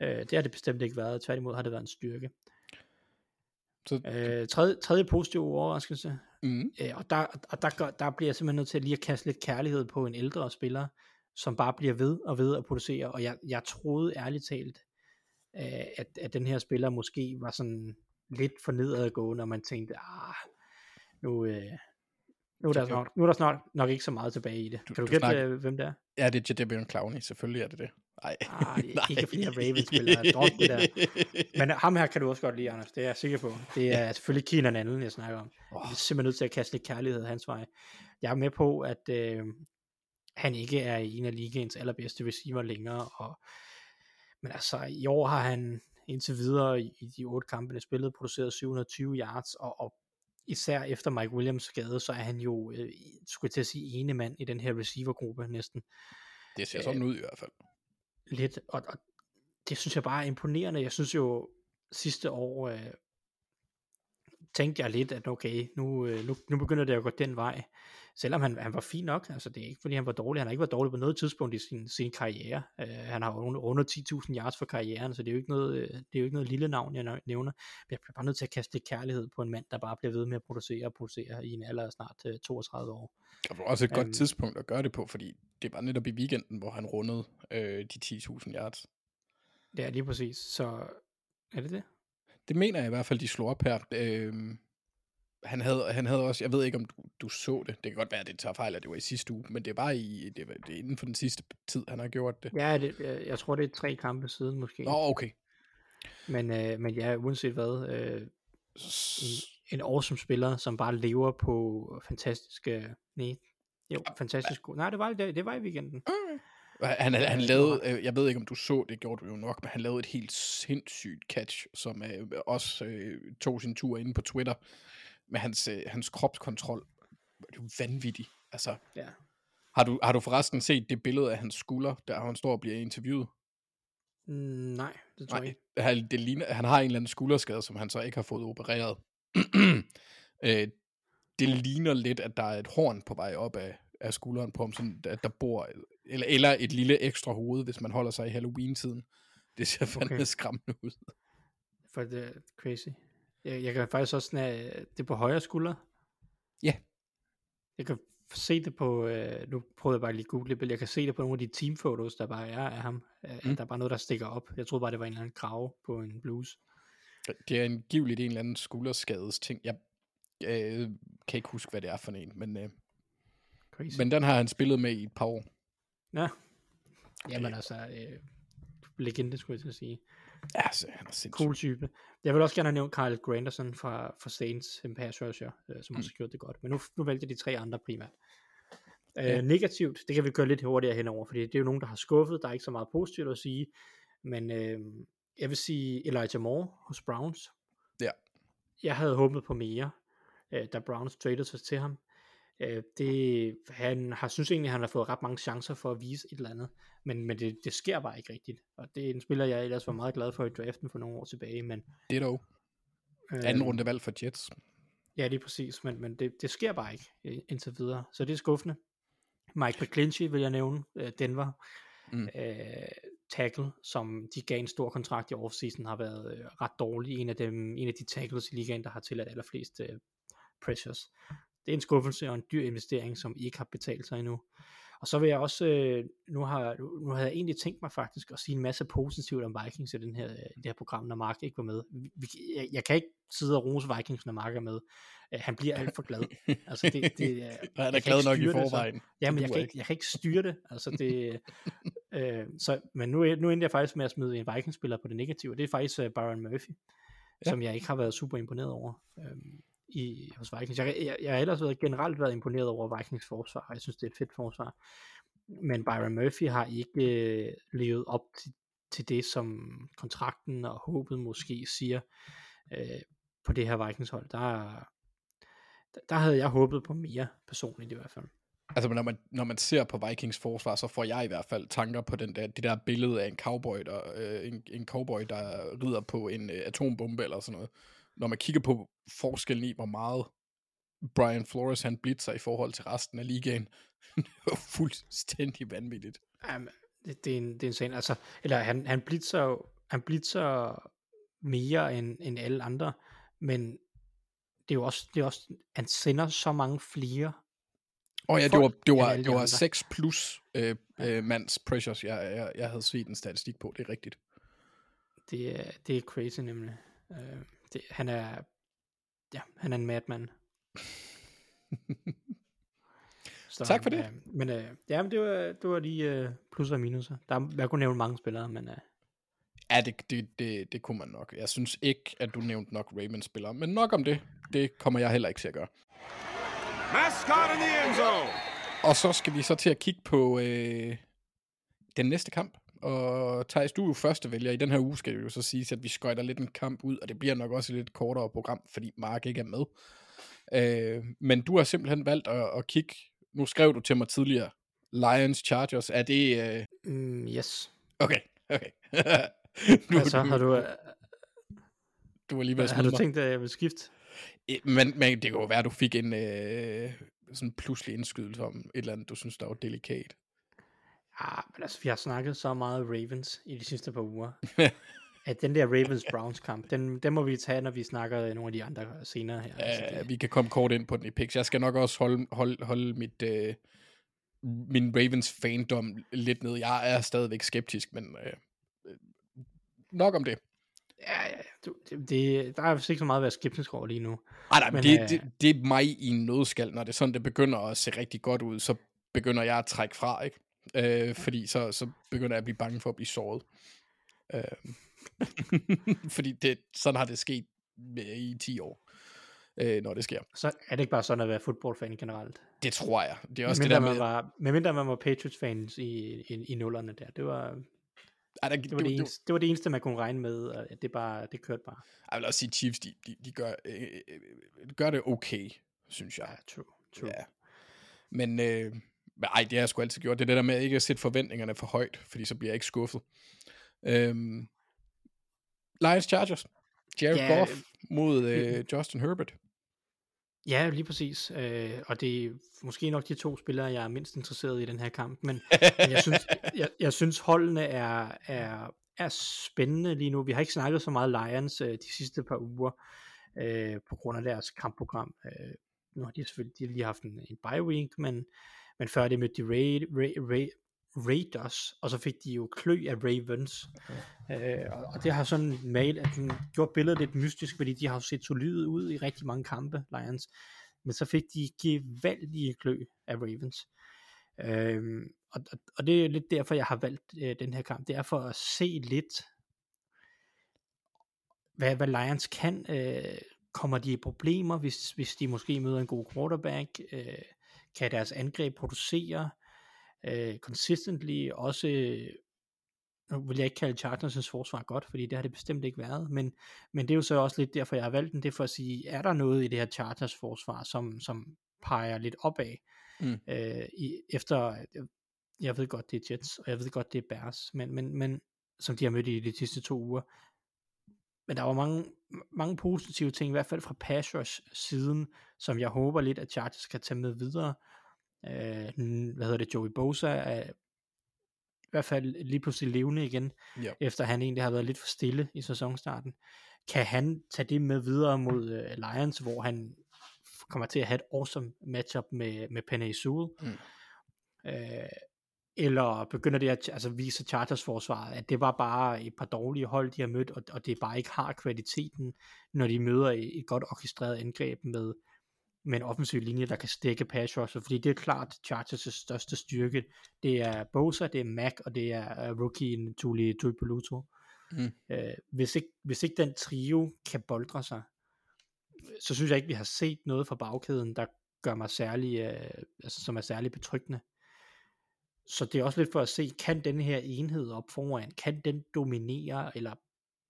Øh, det har det bestemt ikke været, tværtimod har det været en styrke. Så, Øh, tredje, tredje positive overraskelse, mm, Øh, og der, og der, gør- der bliver jeg simpelthen nødt til lige at kaste lidt kærlighed på en ældre spiller, som bare bliver ved og ved at producere, og jeg, jeg troede ærligt talt, øh, at, at den her spiller måske var sådan lidt for nedadgående, og man tænkte, ah, nu, øh, nu, er der snart, nu er der snart nok ikke så meget tilbage i det. Du- kan du du gætte, snakker- øh, hvem det er? ja, det er Jadavion Clowney, selvfølgelig er det det. Ej, Ah, ikke flere Ravens-spillere, drop det der. [LAUGHS] Men ham her kan du også godt lide, Anders, det er jeg sikker på. Det er selvfølgelig Keenan Allen, jeg snakker om. Åh. Jeg er simpelthen nødt til at kaste lidt kærlighed hans vej. Jeg er med på, at øh, han ikke er en af ligaens allerbedste receiver længere, og, men altså i år har han indtil videre i, de otte kampe, han har spillet, produceret 720 yards, og, og især efter Mike Williams skade, så er han jo, øh, skulle jeg til at sige, ene mand i den her receivergruppe næsten. Det ser sådan ud i hvert fald. Lidt, og, og det synes jeg bare er imponerende. Jeg synes jo, sidste år øh, tænkte jeg lidt, at okay, nu, øh, nu, nu begynder det at gå den vej. Selvom han, han var fin nok, altså det er ikke fordi han var dårlig, han har ikke været dårlig på noget tidspunkt i sin, sin karriere. Uh, han har under 10.000 yards for karrieren, så det er jo ikke noget, øh, det er jo ikke noget lille navn, jeg nævner. Jeg bliver bare nødt til at kaste lidt kærlighed på en mand, der bare bliver ved med at producere og producere i en alder af snart uh, 32 år. Det var også et um, godt tidspunkt at gøre det på, fordi det var netop i weekenden, hvor han rundede øh, de 10.000 yards. Ja, lige præcis. Så er det det? Det mener jeg i hvert fald, de slår op her. Øh, han havde, han havde også, jeg ved ikke om du, du så det, det kan godt være, at det tager fejl, at det var i sidste uge, men det er bare i, det, var, det er inden for den sidste tid, han har gjort det. Ja, det, jeg tror, det er tre kampe siden måske. Nå, okay. Men, øh, men ja, uanset hvad, øh, en, en awesome spiller, som bare lever på fantastiske, nej, jo, fantastisk god, nej, det var, det, det var i weekenden. Okay. Han, han lavede, øh, jeg ved ikke om du så, det gjorde du jo nok, men han lavede et helt sindssygt catch, som øh, også øh, tog sin tur inde på Twitter, med hans, øh, hans kropskontrol. Det er jo vanvittigt. Altså, ja. har, du, har du forresten set det billede af hans skulder, der han står og bliver interviewet? Mm, nej, det tror jeg ikke. Han, det ligner, han har en eller anden skulderskade, som han så ikke har fået opereret. [CLEARS THROAT] øh, det ligner lidt, at der er et horn på vej op af, af skulderen på ham, sådan, at der bor, eller, eller et lille ekstra hoved, hvis man holder sig i Halloween-tiden. Det ser fandme okay. skræmmende ud. For det er crazy. Jeg, jeg kan faktisk også snage, det på højre skulder. Ja. Jeg kan se det på, øh, nu prøvede jeg bare lige at google det, jeg kan se det på nogle af de teamfotos, der bare er af ham. Mm. Der er bare noget, der stikker op. Jeg troede bare, det var en eller anden krave på en blues. Det er angiveligt en eller anden skulderskades ting. Jeg øh, kan ikke huske, hvad det er for en, men, øh, Crazy. men den har han spillet med i et par år. Ja. Jamen altså, øh, legende skulle jeg til at sige. Ja, så han er sindssygt. Cool type. Jeg vil også gerne have nævnt Kyle Granderson fra, fra Saints, en pass rusher, øh, som mm. også har gjort det godt. Men nu, nu vælger de tre andre primært. Øh, ja. Negativt, det kan vi gøre lidt hurtigere henover, fordi det er jo nogen, der har skuffet. Der er ikke så meget positivt at sige. Men øh, jeg vil sige Elijah Moore hos Browns. Ja. Jeg havde håbet på mere, øh, da Browns traded sig til ham. Øh, det, han har synes egentlig, at han har fået ret mange chancer for at vise et eller andet, men, men det, det sker bare ikke rigtigt. Og det er en spiller, jeg ellers var meget glad for i draften for nogle år tilbage. Men, det er dog. Øh, Anden runde valg for Jets. Ja, det er præcis, men, men det, det sker bare ikke indtil videre. Så det er skuffende. Mike McClinchy vil jeg nævne, øh, Denver. Mm. Øh, tackle, som de gav en stor kontrakt i offseason, har været øh, ret dårlig. En af, dem, en af de tackles i ligaen, der har tilladt allerflest øh, pressures det er en skuffelse og en dyr investering, som ikke har betalt sig endnu. Og så vil jeg også, øh, nu har, nu havde jeg egentlig tænkt mig faktisk at sige en masse positivt om Vikings i den her, det her program, når Mark ikke var med. Vi, jeg, jeg kan ikke sidde og rose Vikings, når Mark er med. Uh, han bliver alt for glad. Altså det, det, [LAUGHS] uh, han er glad nok i forvejen. Det, så, jamen, jeg kan, ikke, jeg kan ikke styre det. Altså det uh, [LAUGHS] så, men nu, nu endte jeg faktisk med at smide en Vikings-spiller på det negative, og det er faktisk Byron Murphy, ja. som jeg ikke har været super imponeret over. Uh, i, hos Vikings. Jeg, jeg, jeg har ellers været, generelt været imponeret over Vikings forsvar, jeg synes, det er et fedt forsvar. Men Byron Murphy har ikke øh, levet op til, til det, som kontrakten og håbet måske siger øh, på det her Vikings hold. Der, der havde jeg håbet på mere personligt i hvert fald. Altså når man, når man ser på Vikings forsvar, så får jeg i hvert fald tanker på den der, det der billede af en cowboy, der, øh, en, en cowboy, der rider på en øh, atombombe eller sådan noget når man kigger på forskellen i, hvor meget Brian Flores han blitzer i forhold til resten af ligaen, [LAUGHS] det var fuldstændig vanvittigt. Jamen, det, det, er en, det er en scene, altså, eller han, han blitzer jo, han blitzer mere end, end alle andre, men det er jo også, det er også, han sender så mange flere og ja, det var, det var, det var 6 plus øh, øh, mands pressures, jeg, jeg, jeg havde set en statistik på, det er rigtigt. Det er, det er crazy nemlig. Øh, det, han er, ja, han er en madman. [LAUGHS] Så, tak for det. Øh, men øh, ja, men det var, det var lige øh, plusser og minuser. Der, jeg kunne nævne mange spillere, men... Øh, ja, det, det, det, det kunne man nok. Jeg synes ikke, at du nævnte nok Ravens-spillere, men nok om det. Det kommer jeg heller ikke til at gøre. Mascot in the end zone. Og så skal vi så til at kigge på øh, den næste kamp. Og Thijs, du er jo første vælger. I den her uge skal vi jo så sige, at vi skøjter lidt en kamp ud, og det bliver nok også et lidt kortere program, fordi Mark ikke er med. Øh, men du har simpelthen valgt at, at kigge, nu skrev du til mig tidligere, Lions Chargers, er det... Øh... Mm, yes. Okay, okay. [LAUGHS] nu, altså, har du, du var lige ved at har du tænkt, at jeg vil skifte? Men, men det kan jo være, at du fik en øh, sådan pludselig indskydelse om et eller andet, du synes, der var delikat. Ja, men altså, vi har snakket så meget Ravens i de sidste par uger. [LAUGHS] at den der Ravens-Browns kamp, den, den må vi tage, når vi snakker nogle af de andre senere her. Ja, altså, det... vi kan komme kort ind på den i picks. Jeg skal nok også holde, holde, holde mit, øh, min Ravens fandom lidt ned. Jeg er stadigvæk skeptisk, men øh, nok om det. Ja, ja, du, det, det, der er vist ikke så meget at være skeptisk over lige nu. Ej, nej, men, det, øh, det, det er mig i en nødskal, når det sådan, det begynder at se rigtig godt ud, så begynder jeg at trække fra, ikke? Øh, fordi så, så begynder jeg at blive bange for at blive såret. Øh, fordi det, sådan har det sket i 10 år, øh, når det sker. Så er det ikke bare sådan at være fodboldfan generelt? Det tror jeg. Det er også medmindre det der med... med... Var, medmindre man var Patriots-fans i, i, i nullerne der. Det var, ej, der, det, var det, det, eneste, det var det eneste, man kunne regne med, og det, bare, det kørte bare. Jeg vil også sige, Chiefs, de, de, de gør, øh, øh, gør det okay, synes jeg. Ja, true, true. Ja. Men, øh, men ej, det har jeg sgu altid gjort. Det er det der med ikke at sætte forventningerne for højt, fordi så bliver jeg ikke skuffet. Øhm, Lions Chargers. Jared ja, Goff mod øh, Justin Herbert. Ja, lige præcis. Øh, og det er måske nok de to spillere, jeg er mindst interesseret i den her kamp. Men, [LAUGHS] men jeg, synes, jeg, jeg synes, holdene er, er, er spændende lige nu. Vi har ikke snakket så meget Lions øh, de sidste par uger øh, på grund af deres kampprogram. Øh, nu har de selvfølgelig de har lige haft en, en bye week, men, men før det mødte de Ray, Ray, Ray, Raiders, og så fik de jo klø af Ravens. Okay. Øh, og det har sådan mail, at den gjort billedet lidt mystisk, fordi de har jo set solide ud i rigtig mange kampe, Lions. Men så fik de gevaldige klø af Ravens. Øh, og, og det er lidt derfor, jeg har valgt øh, den her kamp. Det er for at se lidt, hvad, hvad Lions kan. Øh, kommer de i problemer, hvis, hvis de måske møder en god quarterback? Øh, kan deres angreb producere? øh, consistently også, nu vil jeg ikke kalde Chargers' forsvar godt, fordi det har det bestemt ikke været, men, men det er jo så også lidt derfor, jeg har valgt den, det er for at sige, er der noget i det her Chargers forsvar, som, som peger lidt opad, mm. øh, i, efter, jeg ved godt, det er Jets, og jeg ved godt, det er Bears, men, men, men som de har mødt i de sidste to uger, men der var mange, mange positive ting, i hvert fald fra Pashers siden, som jeg håber lidt, at Chargers kan tage med videre, øh, hvad hedder det, Joey Bosa er i hvert fald lige pludselig levende igen, ja. efter han egentlig har været lidt for stille i sæsonstarten. Kan han tage det med videre mod øh, Lions, hvor han kommer til at have et awesome matchup med, med Penny Sewell? Mm. Øh, eller begynder det at altså, vise Chargers forsvaret, at det var bare et par dårlige hold, de har mødt, og, og det bare ikke har kvaliteten, når de møder et, et godt orkestreret angreb med, med en offensiv linje, der kan stikke pass rusher, fordi det er klart Chargers' største styrke. Det er Bosa, det er Mac, og det er uh, rookien Tuli Tuipuloto. Mm. Uh, hvis, ikke, hvis ikke den trio kan boldre sig, så synes jeg ikke, vi har set noget fra bagkæden, der gør mig særlig, uh, altså, som er særlig betryggende. Så det er også lidt for at se, kan den her enhed op foran, kan den dominere eller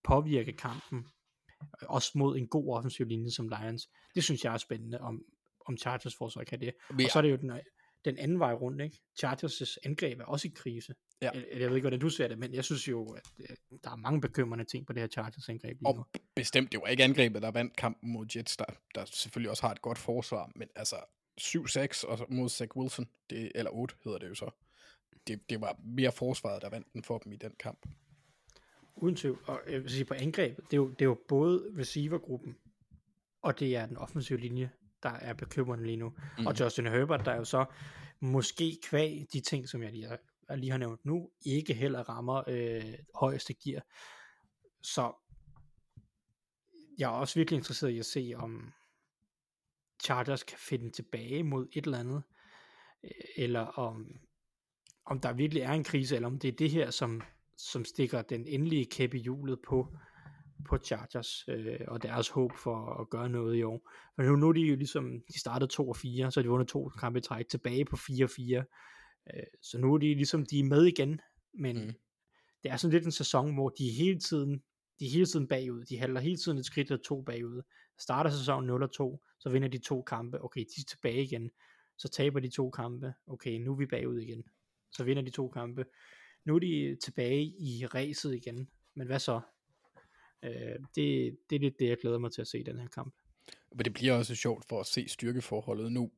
påvirke kampen også mod en god offensiv linje som Lions. Det synes jeg er spændende, om, om Chargers forsvar kan det. Ja. Og så er det jo den, den anden vej rundt, ikke? Chargers' angreb er også i krise. Ja. Jeg, jeg ved ikke, hvordan du ser det, men jeg synes jo, at øh, der er mange bekymrende ting på det her Chargers angreb lige nu. Og bestemt, det var ikke angrebet, der vandt kampen mod Jets, der, der selvfølgelig også har et godt forsvar, men altså 7-6 og mod Zach Wilson, det, eller 8 hedder det jo så. Det, det var mere forsvaret, der vandt den for dem i den kamp. Uden tvivl. Og jeg vil sige, på angrebet, det er jo, det er jo både receivergruppen, og det er den offensive linje, der er bekymrende lige nu. Mm. Og Justin Herbert, der er jo så måske kvæg de ting, som jeg lige har, jeg lige har nævnt nu, ikke heller rammer øh, højeste gear. Så jeg er også virkelig interesseret i at se, om Chargers kan finde tilbage mod et eller andet, øh, eller om, om der virkelig er en krise, eller om det er det her, som som stikker den endelige kæppe i hjulet på, på Chargers øh, og deres håb for at gøre noget i år. For nu, nu er de jo ligesom, de startede 2 og 4, så de vundet to kampe i træk tilbage på 4 og 4. Øh, så nu er de ligesom, de er med igen, men mm. det er sådan lidt en sæson, hvor de hele tiden de er hele tiden bagud, de halter hele tiden et skridt eller to bagud, starter sæsonen 0-2, så vinder de to kampe, okay, de er tilbage igen, så taber de to kampe, okay, nu er vi bagud igen, så vinder de to kampe, nu er de tilbage i ræset igen, men hvad så? Øh, det, det er lidt det, jeg glæder mig til at se i den her kamp. Men det bliver også sjovt for at se styrkeforholdet nu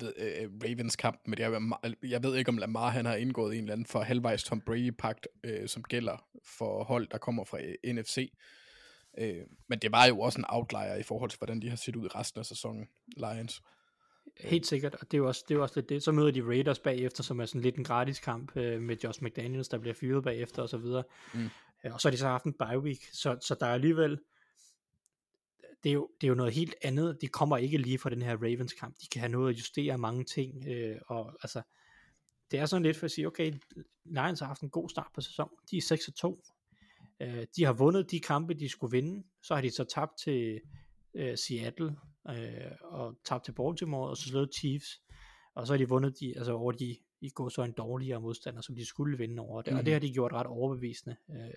ved øh, øh Ravens kamp, men jeg, jeg ved ikke, om Lamar han har indgået en eller anden for halvvejs Tom Brady-pagt, øh, som gælder for hold, der kommer fra øh, NFC. Øh, men det var jo også en outlier i forhold til, hvordan de har set ud i resten af sæsonen, Lions. Helt sikkert, og det er jo også, det er jo også lidt det. Så møder de Raiders bagefter, som er sådan lidt en gratis kamp øh, med Josh McDaniels, der bliver fyret bagefter og så videre. Mm. Øh, og så har de så haft en bye week, så, så der er alligevel, det er, jo, det er jo noget helt andet. De kommer ikke lige fra den her Ravens kamp. De kan have noget at justere mange ting. Øh, og altså, det er sådan lidt for at sige, okay, Lions har haft en god start på sæsonen. De er 6-2. Øh, de har vundet de kampe, de skulle vinde. Så har de så tabt til øh, Seattle øh, og tabt til Baltimore, og så slået Chiefs. Og så har de vundet de, altså over de i går så en dårligere modstander, som de skulle vinde over det. Mm. Og det mhm. har de gjort ret overbevisende. Øh,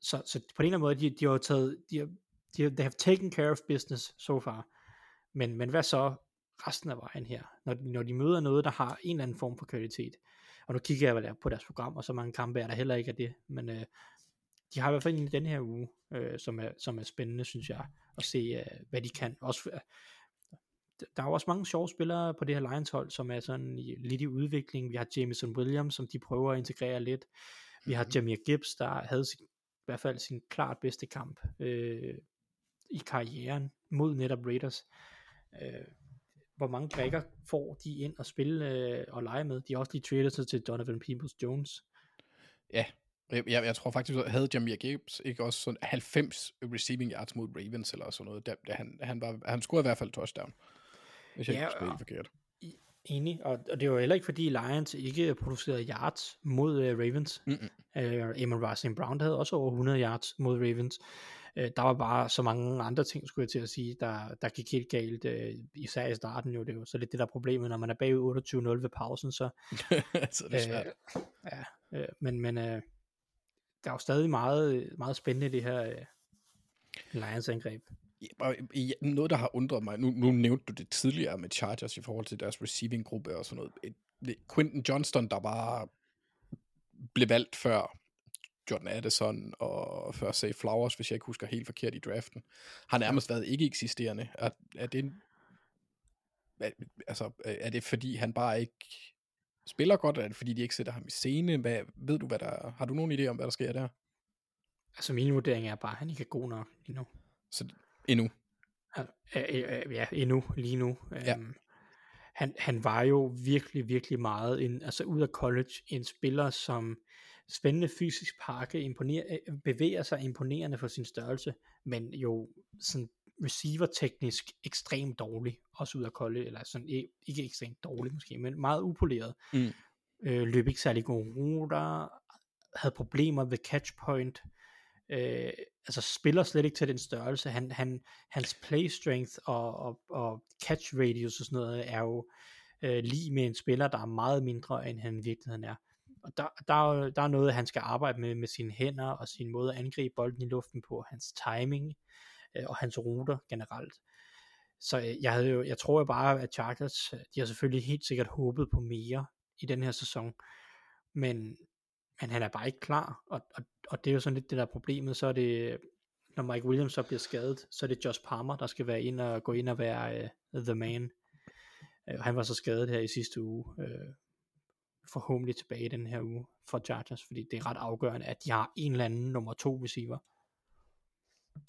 så, så på en eller anden måde, de, de har taget, de har, de, they have taken care of business so far. Men, men hvad så resten af vejen her? Når, når de møder noget, der har en eller anden form for kvalitet. Og nu kigger jeg på deres program, og så mange kampe er der heller ikke af det. Men øh, de har i hvert fald en i den her uge, øh, som, er, som er spændende, synes jeg, at se, øh, hvad de kan. Også, øh, der er jo også mange sjove spillere på det her Lions hold, som er sådan i, lidt i udvikling. Vi har Jameson Williams, som de prøver at integrere lidt. Vi har mhm. Jamir Gibbs, der havde sin, i hvert fald sin klart bedste kamp øh, i karrieren mod netop Raiders. Øh, hvor mange brækker får de ind og spille øh, og lege med? De har også lige traded sig til Donovan Peoples-Jones. Ja, jeg, jeg, jeg tror faktisk, at havde Jamir Gibbs ikke også sådan 90 receiving yards mod Ravens eller sådan noget. Der, der han, han, var, han scorede i hvert fald touchdown. Hvis jeg ja, ikke spille forkert. Enig, og, og det var heller ikke fordi Lions ikke producerede yards mod uh, Ravens. Mm-hmm. Uh, Amon Racing Brown havde også over 100 yards mod Ravens. Uh, der var bare så mange andre ting, skulle jeg til at sige, der, der gik helt galt, uh, især i starten jo. Det var så lidt det der problemet, når man er bagud 28-0 ved pausen, så... [LAUGHS] så det er svært. Uh, ja, uh, men, men uh, der er jo stadig meget, meget spændende det her uh, Lions angreb. Ja, noget, der har undret mig, nu, nu nævnte du det tidligere med Chargers i forhold til deres receiving-gruppe og sådan noget. Et, Quinton Johnston, der bare blev valgt før Jordan Addison og før Say Flowers, hvis jeg ikke husker helt forkert i draften, har nærmest været ikke eksisterende. Er, er det altså, er det fordi han bare ikke spiller godt, er det fordi de ikke sætter ham i scene? Hvad, ved du, hvad der Har du nogen idé om, hvad der sker der? Altså min vurdering er bare, at han ikke er god nok lige nu. Så endnu? Ja, endnu, lige nu. Ja. Um, han, han var jo virkelig, virkelig meget, en, altså ud af college, en spiller, som spændende fysisk pakke, imponer, bevæger sig imponerende for sin størrelse, men jo sådan receiver-teknisk ekstremt dårlig, også ud af college, eller sådan, ikke ekstremt dårlig måske, men meget upoleret. Mm. Øh, løb ikke særlig gode ruter, havde problemer ved catch point, øh, altså spiller slet ikke til den størrelse. Han, han, hans play strength og, og, og catch radius og sådan noget er jo øh, lige med en spiller, der er meget mindre, end han i virkeligheden er. Og der, der, der er noget, han skal arbejde med med sine hænder og sin måde at angribe bolden i luften på, hans timing øh, Øh, og hans ruter generelt. Så øh, jeg, havde jo, jeg tror jo bare, at Chargers, øh, de har selvfølgelig helt sikkert håbet på mere i den her sæson, men men han er bare ikke klar, og, og, og det er jo sådan lidt det der problemet, så er det, når Mike Williams så bliver skadet, så er det Josh Palmer, der skal være ind og gå ind og være uh, the man. Uh, han var så skadet her i sidste uge, uh, forhåbentlig tilbage i den her uge for Chargers, fordi det er ret afgørende, at de har en eller anden nummer to receiver.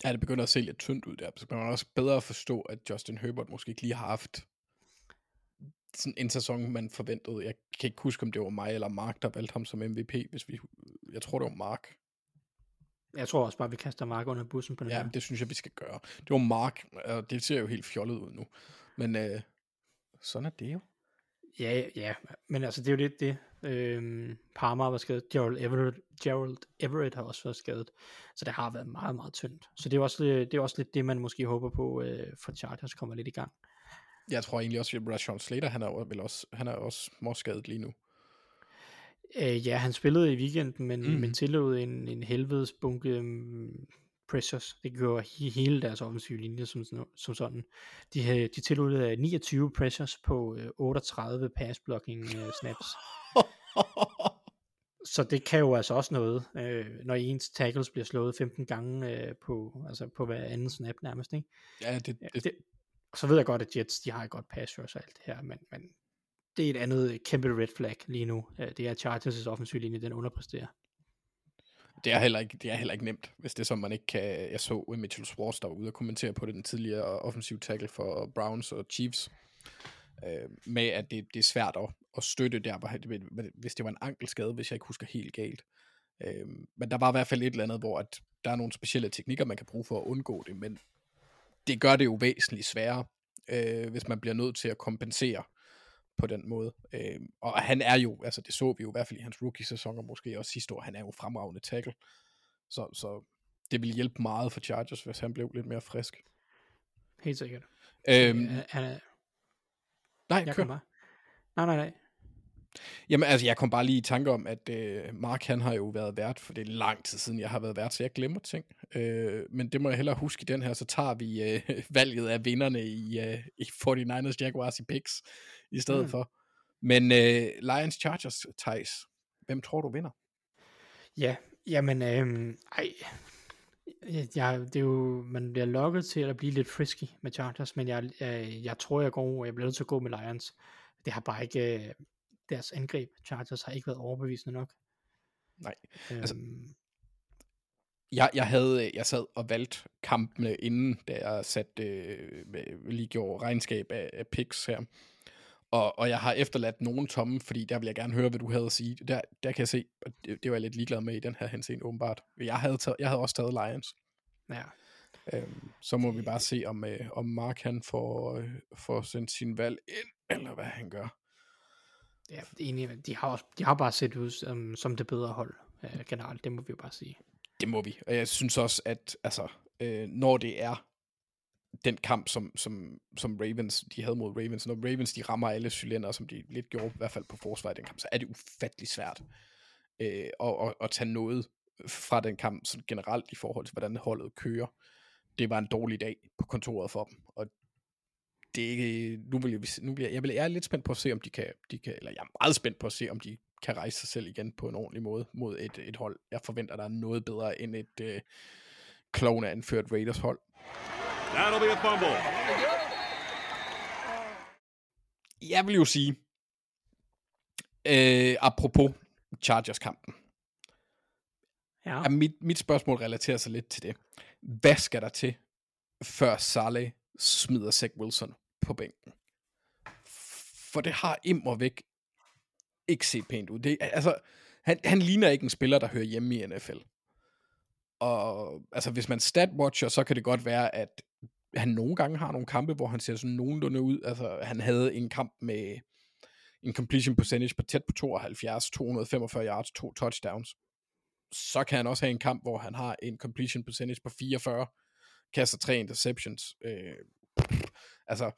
Ja, det begynder at se lidt tyndt ud der, så kan man også bedre forstå, at Justin Herbert måske ikke lige har haft sådan en sæson, man forventede. Jeg kan ikke huske, om det var mig eller Mark, der valgte ham som MVP, hvis vi, jeg tror, det var Mark. Jeg tror også bare, vi kaster Mark under bussen på det Ja, her. det synes jeg, vi skal gøre. Det var Mark, og det ser jo helt fjollet ud nu. Men øh, sådan er det jo. Ja, ja, men altså det er jo lidt det. Øhm, Parma var skadet, Gerald Everett, Gerald Everett har også været skadet, så det har været meget, meget tyndt. Så det er også, det er også lidt det, man måske håber på, øh, for Chargers kommer lidt i gang. Jeg tror egentlig også, at Rashawn Slater, han er vel også, han er også småskadet lige nu. Øh, ja, han spillede i weekenden, men, Mm. men tillod en, en helvedes bunke um, pressures. Det gjorde he, hele deres offensive linje som, sådan- som sådan. De, havde- de tillod øh, 29 pressures på øh, 38 pass blocking øh, snaps. [LAUGHS] Så det kan jo altså også noget, øh, når ens tackles bliver slået 15 gange øh, på, altså på hver anden snap nærmest. Ikke? ja, det, det, det, så ved jeg godt, at Jets de har et godt pass rush og alt det her, men, men det er et andet kæmpe red flag lige nu. Øh, Det er Chargers' offensiv linje, den underpresterer. det, er heller ikke, det er heller ikke nemt, hvis det er som man ikke kan... Jeg så Mitchell Schwartz, der var ude og kommentere på det, den tidligere offensiv tackle for Browns og Chiefs, øh, med at det, det er svært at, at støtte der, hvis det var en ankelskade, hvis jeg ikke husker helt galt. Øh, men der var i hvert fald et eller andet, hvor at der er nogle specielle teknikker, man kan bruge for at undgå det, men det gør det jo væsentligt sværere, øh, hvis man bliver nødt til at kompensere på den måde. Øh, og han er jo, altså det så vi jo i hvert fald i hans rookie-sæson, og måske også sidste år, han er jo fremragende tackle. Så, så det vil hjælpe meget for Chargers, hvis han blev lidt mere frisk. Helt sikkert. Øhm, Øh, han er, nej, jeg kør. bare. Nej, nej, nej. Jamen altså, jeg kom bare lige i tanke om, at øh, Mark han har jo været vært, for det er lang tid siden, jeg har været vært, så jeg glemmer ting. Øh, men det må jeg hellere huske i den her, så tager vi øh, [LAUGHS] valget af vinderne i, øh, i 49ers Jaguars i picks i stedet mm. For. Men øh, Lions Chargers, Thijs, hvem tror du vinder? Ja, jamen, øhm, ej, jeg, det er jo, man bliver lokket til at blive lidt frisky med Chargers, men jeg, jeg, jeg tror, jeg går, jeg bliver nødt til at gå med Lions. Det har bare ikke, øh, deres angreb, Chargers, har ikke været overbevisende nok. Nej, Øhm, altså- Jeg, jeg, havde, jeg sad og valgte kampene inden, da jeg satte, øh, lige gjorde regnskab af, af picks her. Og, og jeg har efterladt nogen tomme, fordi der vil jeg gerne høre, hvad du havde at sige. Der, der kan jeg se, og det, det var jeg lidt ligeglad med i den her henseende åbenbart. Jeg havde, taget, jeg havde også taget Lions. ja, Øhm, så må vi bare se, om, øh, om Mark han får, øh, får sendt sin valg ind, eller hvad han gør ja, det er enig, de har, også, de har bare set ud som, som det bedre hold øh, generelt, det må vi jo bare sige. Det må vi. Og jeg synes også, at altså, øh, når det er den kamp, som, som, som Ravens, de havde mod Ravens, når Ravens de rammer alle cylinder, som de lidt gjorde, i hvert fald på forsvaret i den kamp, så er det ufattelig svært øh, at, at, at tage noget fra den kamp sådan generelt i forhold til, hvordan holdet kører. Det var en dårlig dag på kontoret for dem, det er ikke, nu vil jeg, nu bliver, jeg, vil, jeg er lidt spændt på at se, om de kan, de kan, eller jeg er meget spændt på at se, om de kan rejse sig selv igen på en ordentlig måde mod et, et hold. Jeg forventer, der er noget bedre end et øh, klovne anført Raiders hold. That'll be a fumble. Jeg vil jo sige, øh, apropos Chargers-kampen, Ja, at mit, mit spørgsmål relaterer sig lidt til det. Hvad skal der til, før Saleh smider Zach Wilson på bænken? For det har immer væk ikke set pænt ud. Det, altså, han, han ligner ikke en spiller, der hører hjemme i NFL. Og altså, hvis man statwatcher, så kan det godt være, at han nogle gange har nogle kampe, hvor han ser sådan nogenlunde ud. Altså, han havde en kamp med en completion percentage på tæt på 72, 245 yards, to touchdowns. Så kan han også have en kamp, hvor han har en completion percentage på 44, kaster tre interceptions. Øh, [LAUGHS] altså,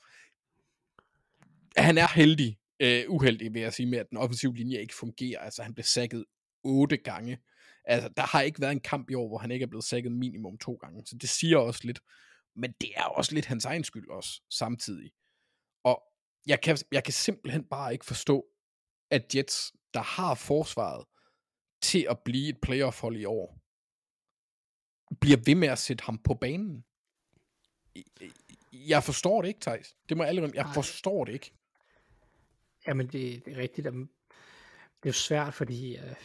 han er heldig, øh, uheldig vil jeg sige, med at den offensive linje ikke fungerer. Altså, han blev sækket otte gange. Altså, der har ikke været en kamp i år, hvor han ikke er blevet sækket minimum to gange. Så det siger også lidt. Men det er også lidt hans egen skyld også, samtidig. Og jeg kan, jeg kan simpelthen bare ikke forstå, at Jets, der har forsvaret til at blive et playoff-hold i år, bliver ved med at sætte ham på banen. Jeg forstår det ikke, Thijs. Det må jeg aldrig, jeg Nej. forstår det ikke. Jamen, det, det er rigtigt. Det er jo svært, fordi øh,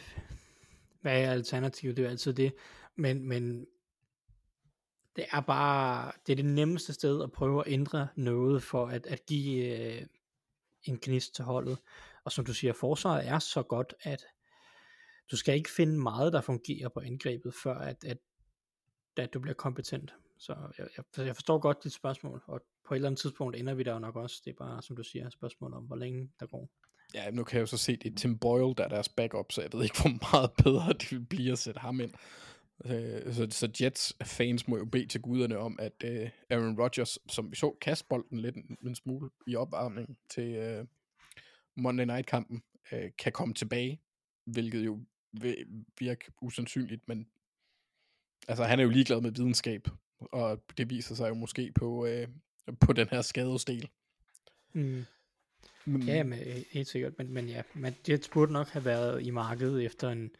hvad er alternativet? Det er jo altid det. Men, men det er bare, det er det nemmeste sted at prøve at ændre noget for at, at give øh, en gnist til holdet. Og som du siger, forsvaret er så godt, at du skal ikke finde meget, der fungerer på angrebet, før at, at, at du bliver kompetent. Så jeg, jeg, jeg forstår godt dit spørgsmål, og på et eller andet tidspunkt ender vi der jo nok også. Det er bare, som du siger, et spørgsmål om, hvor længe der går. Ja, nu kan jeg jo så se, det er Tim Boyle, der er deres backup, så jeg ved ikke, hvor meget bedre det vil blive at sætte ham ind. Øh, Så, så Jets fans må jo bede til guderne om, at øh, Aaron Rodgers, som vi så, kaste bolden lidt en, en smule i opvarmning til øh, Monday Night-kampen, øh, kan komme tilbage hvilket jo vil virke usandsynligt, men altså han er jo ligeglad med videnskab, og det viser sig jo måske på, øh, på den her skadesdel. Mm. Mm. Ja, men, øh, helt sikkert. Men, men ja, men Jets burde nok have været i markedet efter en,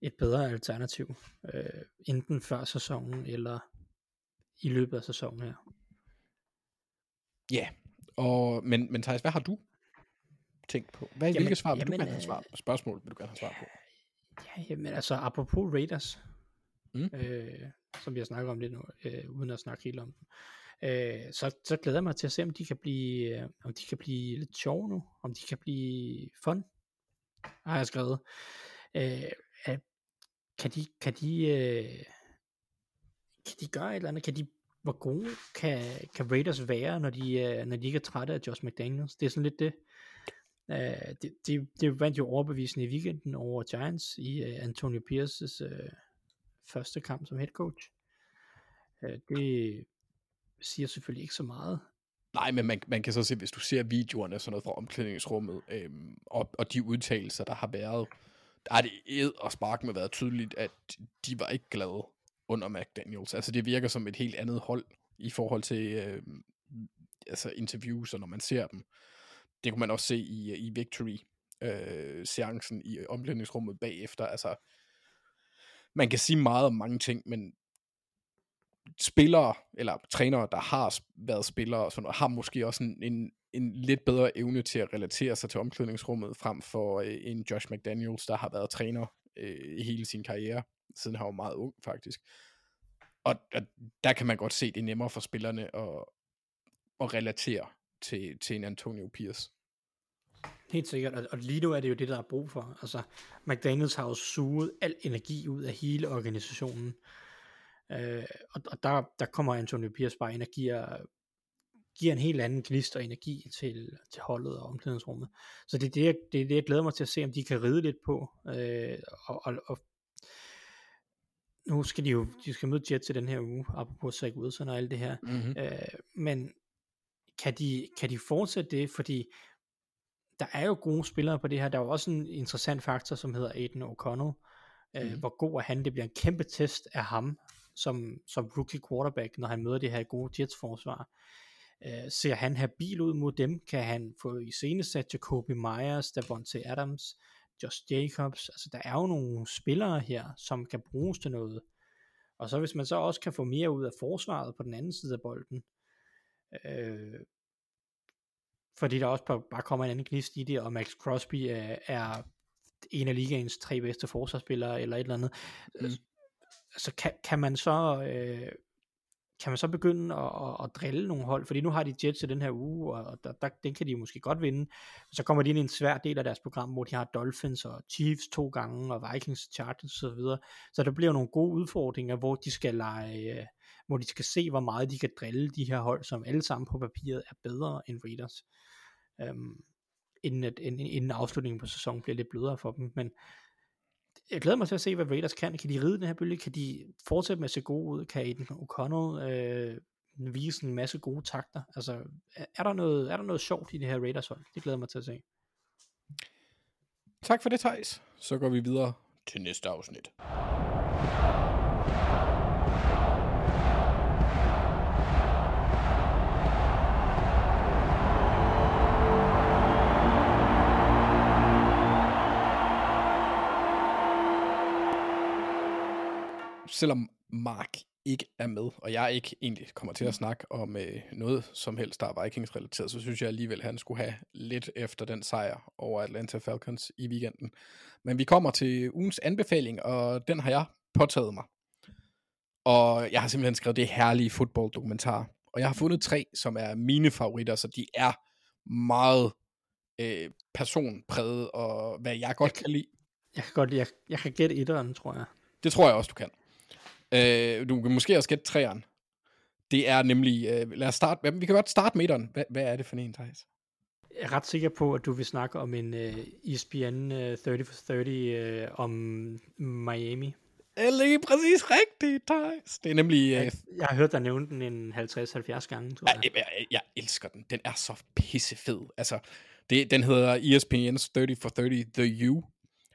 et bedre alternativ. Øh, enten før sæsonen, eller i løbet af sæsonen her. Ja, og, men, men Thijs, hvad har du tænkt på? Hvad, Jamen, hvilke svar vil du jamen, gerne have øh, svar på? Spørgsmål vil du gerne have svar på? Ja, jamen altså, apropos Raiders, Mm. øh, som vi har snakket om lidt nu, øh, uden at snakke helt om dem, øh, så, så glæder jeg mig til at se, om de kan blive, øh, om de kan blive lidt sjove nu, om de kan blive fun, har jeg skrevet. Øh, at, kan de, kan de, øh, kan de gøre et eller andet? Kan de, hvor gode kan, kan Raiders være, når de, øh, når de ikke er trætte af Josh McDaniels? Det er sådan lidt det. Uh, det, det, det vandt jo overbevisende i weekenden over Giants i uh, Antonio Pierces uh, første kamp som head coach. Øh, det siger selvfølgelig ikke så meget. Nej, men man, man kan så se, hvis du ser videoerne sådan noget fra omklædningsrummet, øhm, og, og de udtalelser, der har været, der er det ed og spark med været tydeligt, at de var ikke glade under McDaniels. Altså det virker som et helt andet hold i forhold til øh, altså interviews, og når man ser dem. Det kunne man også se i, i Victory øh, seancen i omklædningsrummet bagefter. Altså, man kan sige meget om mange ting, men spillere, eller trænere, der har været spillere, og sådan, noget, har måske også en, en, en lidt bedre evne til at relatere sig til omklædningsrummet, frem for øh, en Josh McDaniels, der har været træner øh, hele sin karriere, siden han var meget ung faktisk. Og, og der kan man godt se, det er nemmere for spillerne at, at relatere til, til en Antonio Pierce. Helt sikkert, og, og lige nu er det jo det, der er brug for. Altså, McDaniels har jo suget al energi ud af hele organisationen. Øh, og, og der, der kommer Antonio Pierce bare ind og giver, giver en helt anden gnist og energi til, til holdet og omklædningsrummet. Så det er det, jeg- det er det, jeg glæder mig til at se, om de kan ride lidt på. Øh, og, og, og nu skal de jo de skal møde Jets til den her uge, apropos Zach Wilson og alt det her. Mm-hmm. Øh, men kan de, kan de fortsætte det? Fordi der er jo gode spillere på det her. Der er jo også en interessant faktor, som hedder Aiden O'Connell. Øh, Mhm. Hvor god er han? Det bliver en kæmpe test af ham som, som rookie quarterback, når han møder det her gode Jets forsvar. Øh, ser han habil ud mod dem? Kan han få i sat Jacoby Myers, Davonte Adams, Josh Jacobs? Altså der er jo nogle spillere her, som kan bruges til noget. Og så hvis man så også kan få mere ud af forsvaret på den anden side af bolden, øh, fordi der også bare- kommer en anden gnist i det, og Max Crosby er, er en af ligaens tre bedste forsvarsspillere, eller et eller andet, Mm. mm. så kan, kan man så øh, kan man så begynde at, at, at drille nogle hold, fordi nu har de Jets i den her uge, og der, der, den kan de måske godt vinde, så kommer de ind i en svær del af deres program, hvor de har Dolphins og Chiefs to gange, og Vikings, Chargers og så videre, så der bliver nogle gode udfordringer, hvor de skal lege, øh, hvor de skal se, hvor meget de kan drille de her hold, som alle sammen på papiret er bedre end Raiders, øhm, inden, at, inden, inden afslutningen på sæsonen bliver lidt blødere for dem, men jeg glæder mig til at se, hvad Raiders kan. Kan de ride den her bølge? Kan de fortsætte med at se gode ud? Kan Aiden O'Connell øh, vise en masse gode takter? Altså, er, der noget, er der noget sjovt i det her Raiders hold? Det glæder mig til at se. Tak for det, Thijs. Så går vi videre til næste afsnit. Selvom Mark ikke er med, og jeg ikke egentlig kommer til at snakke om øh, noget som helst, der er Vikings-relateret, så synes jeg alligevel, at han skulle have lidt efter den sejr over Atlanta Falcons i weekenden. Men vi kommer til ugens anbefaling, og den har jeg påtaget mig. Og jeg har simpelthen skrevet det herlige fodbolddokumentar. Og jeg har fundet tre, som er mine favoritter, så de er meget øh, personpræget, og hvad jeg godt kan lide. Jeg kan godt jeg, jeg kan gætte etteren, tror jeg. Det tror jeg også, du kan. Øh, du kan måske også gætte træerne. Det er nemlig, øh, lad os starte, vi kan godt starte med etteren. Hvad, hvad er det for en, Thijs? Jeg er ret sikker på, at du vil snakke om en uh, ESPN uh, 30 for 30 uh, om Miami. Det er lige præcis rigtigt, Thijs. Det er nemlig... Øh, Jeg, jeg har hørt dig nævne den en 50-70 gange, tror jeg. jeg, jeg, jeg elsker den. Den er så pissefed. Altså, det, den hedder ESPN's 30 for 30 The U.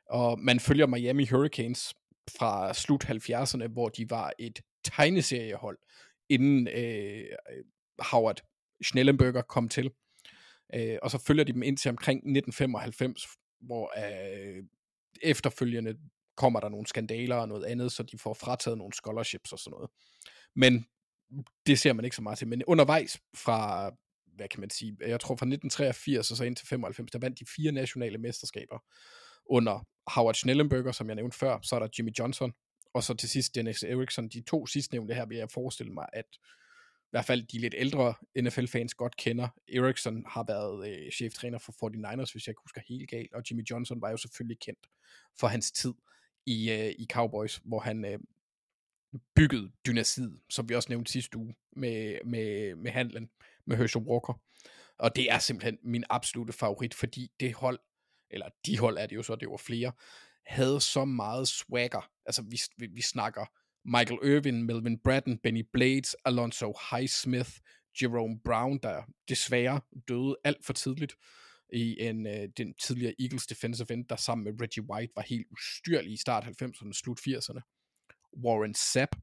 Og man følger Miami Hurricanes fra slut 70'erne, hvor de var et tegneseriehold, inden øh, Howard Schnellenberger kom til. Øh, og så følger de dem ind til omkring 1995, hvor øh, efterfølgende kommer der nogle skandaler og noget andet, så de får frataget nogle scholarships og sådan noget. Men det ser man ikke så meget til. Men undervejs fra, hvad kan man sige, jeg tror fra 1983 og så ind til 95, der vandt de fire nationale mesterskaber under Howard Schnellenberger, som jeg nævnte før, så er der Jimmy Johnson, og så til sidst Dennis Erickson. De to sidstnævnte her vil jeg forestille mig, at i hvert fald de lidt ældre NFL-fans godt kender. Erickson har været øh, cheftræner for 49ers, hvis jeg ikke husker helt galt, og Jimmy Johnson var jo selvfølgelig kendt for hans tid i, øh, i Cowboys, hvor han øh, byggede dynastiet, som vi også nævnte sidste uge med, med, med handlen med Herschel Walker. Og det er simpelthen min absolute favorit, fordi det hold, eller de hold er det jo så, det var flere, havde så meget swagger. Altså vi, vi, vi snakker Michael Irvin, Melvin Bratton, Benny Blades, Alonso Highsmith, Jerome Brown, der desværre døde alt for tidligt i en, øh, den tidligere Eagles defensive end, der sammen med Reggie White var helt ustyrlig i start 90'erne, slut 80'erne. Warren Sapp,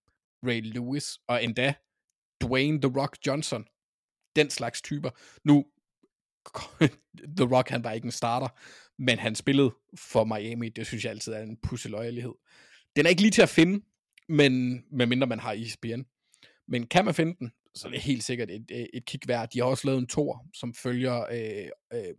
Ray Lewis og endda Dwayne The Rock Johnson. Den slags typer. Nu, [LAUGHS] The Rock han var ikke en starter, men han spillede for Miami. Det synes jeg altid er en pusseløjelighed. Den er ikke lige til at finde, men medmindre man har ESPN. Men kan man finde den, så er det helt sikkert et, et, kig værd. De har også lavet en tor, som følger øh, øh,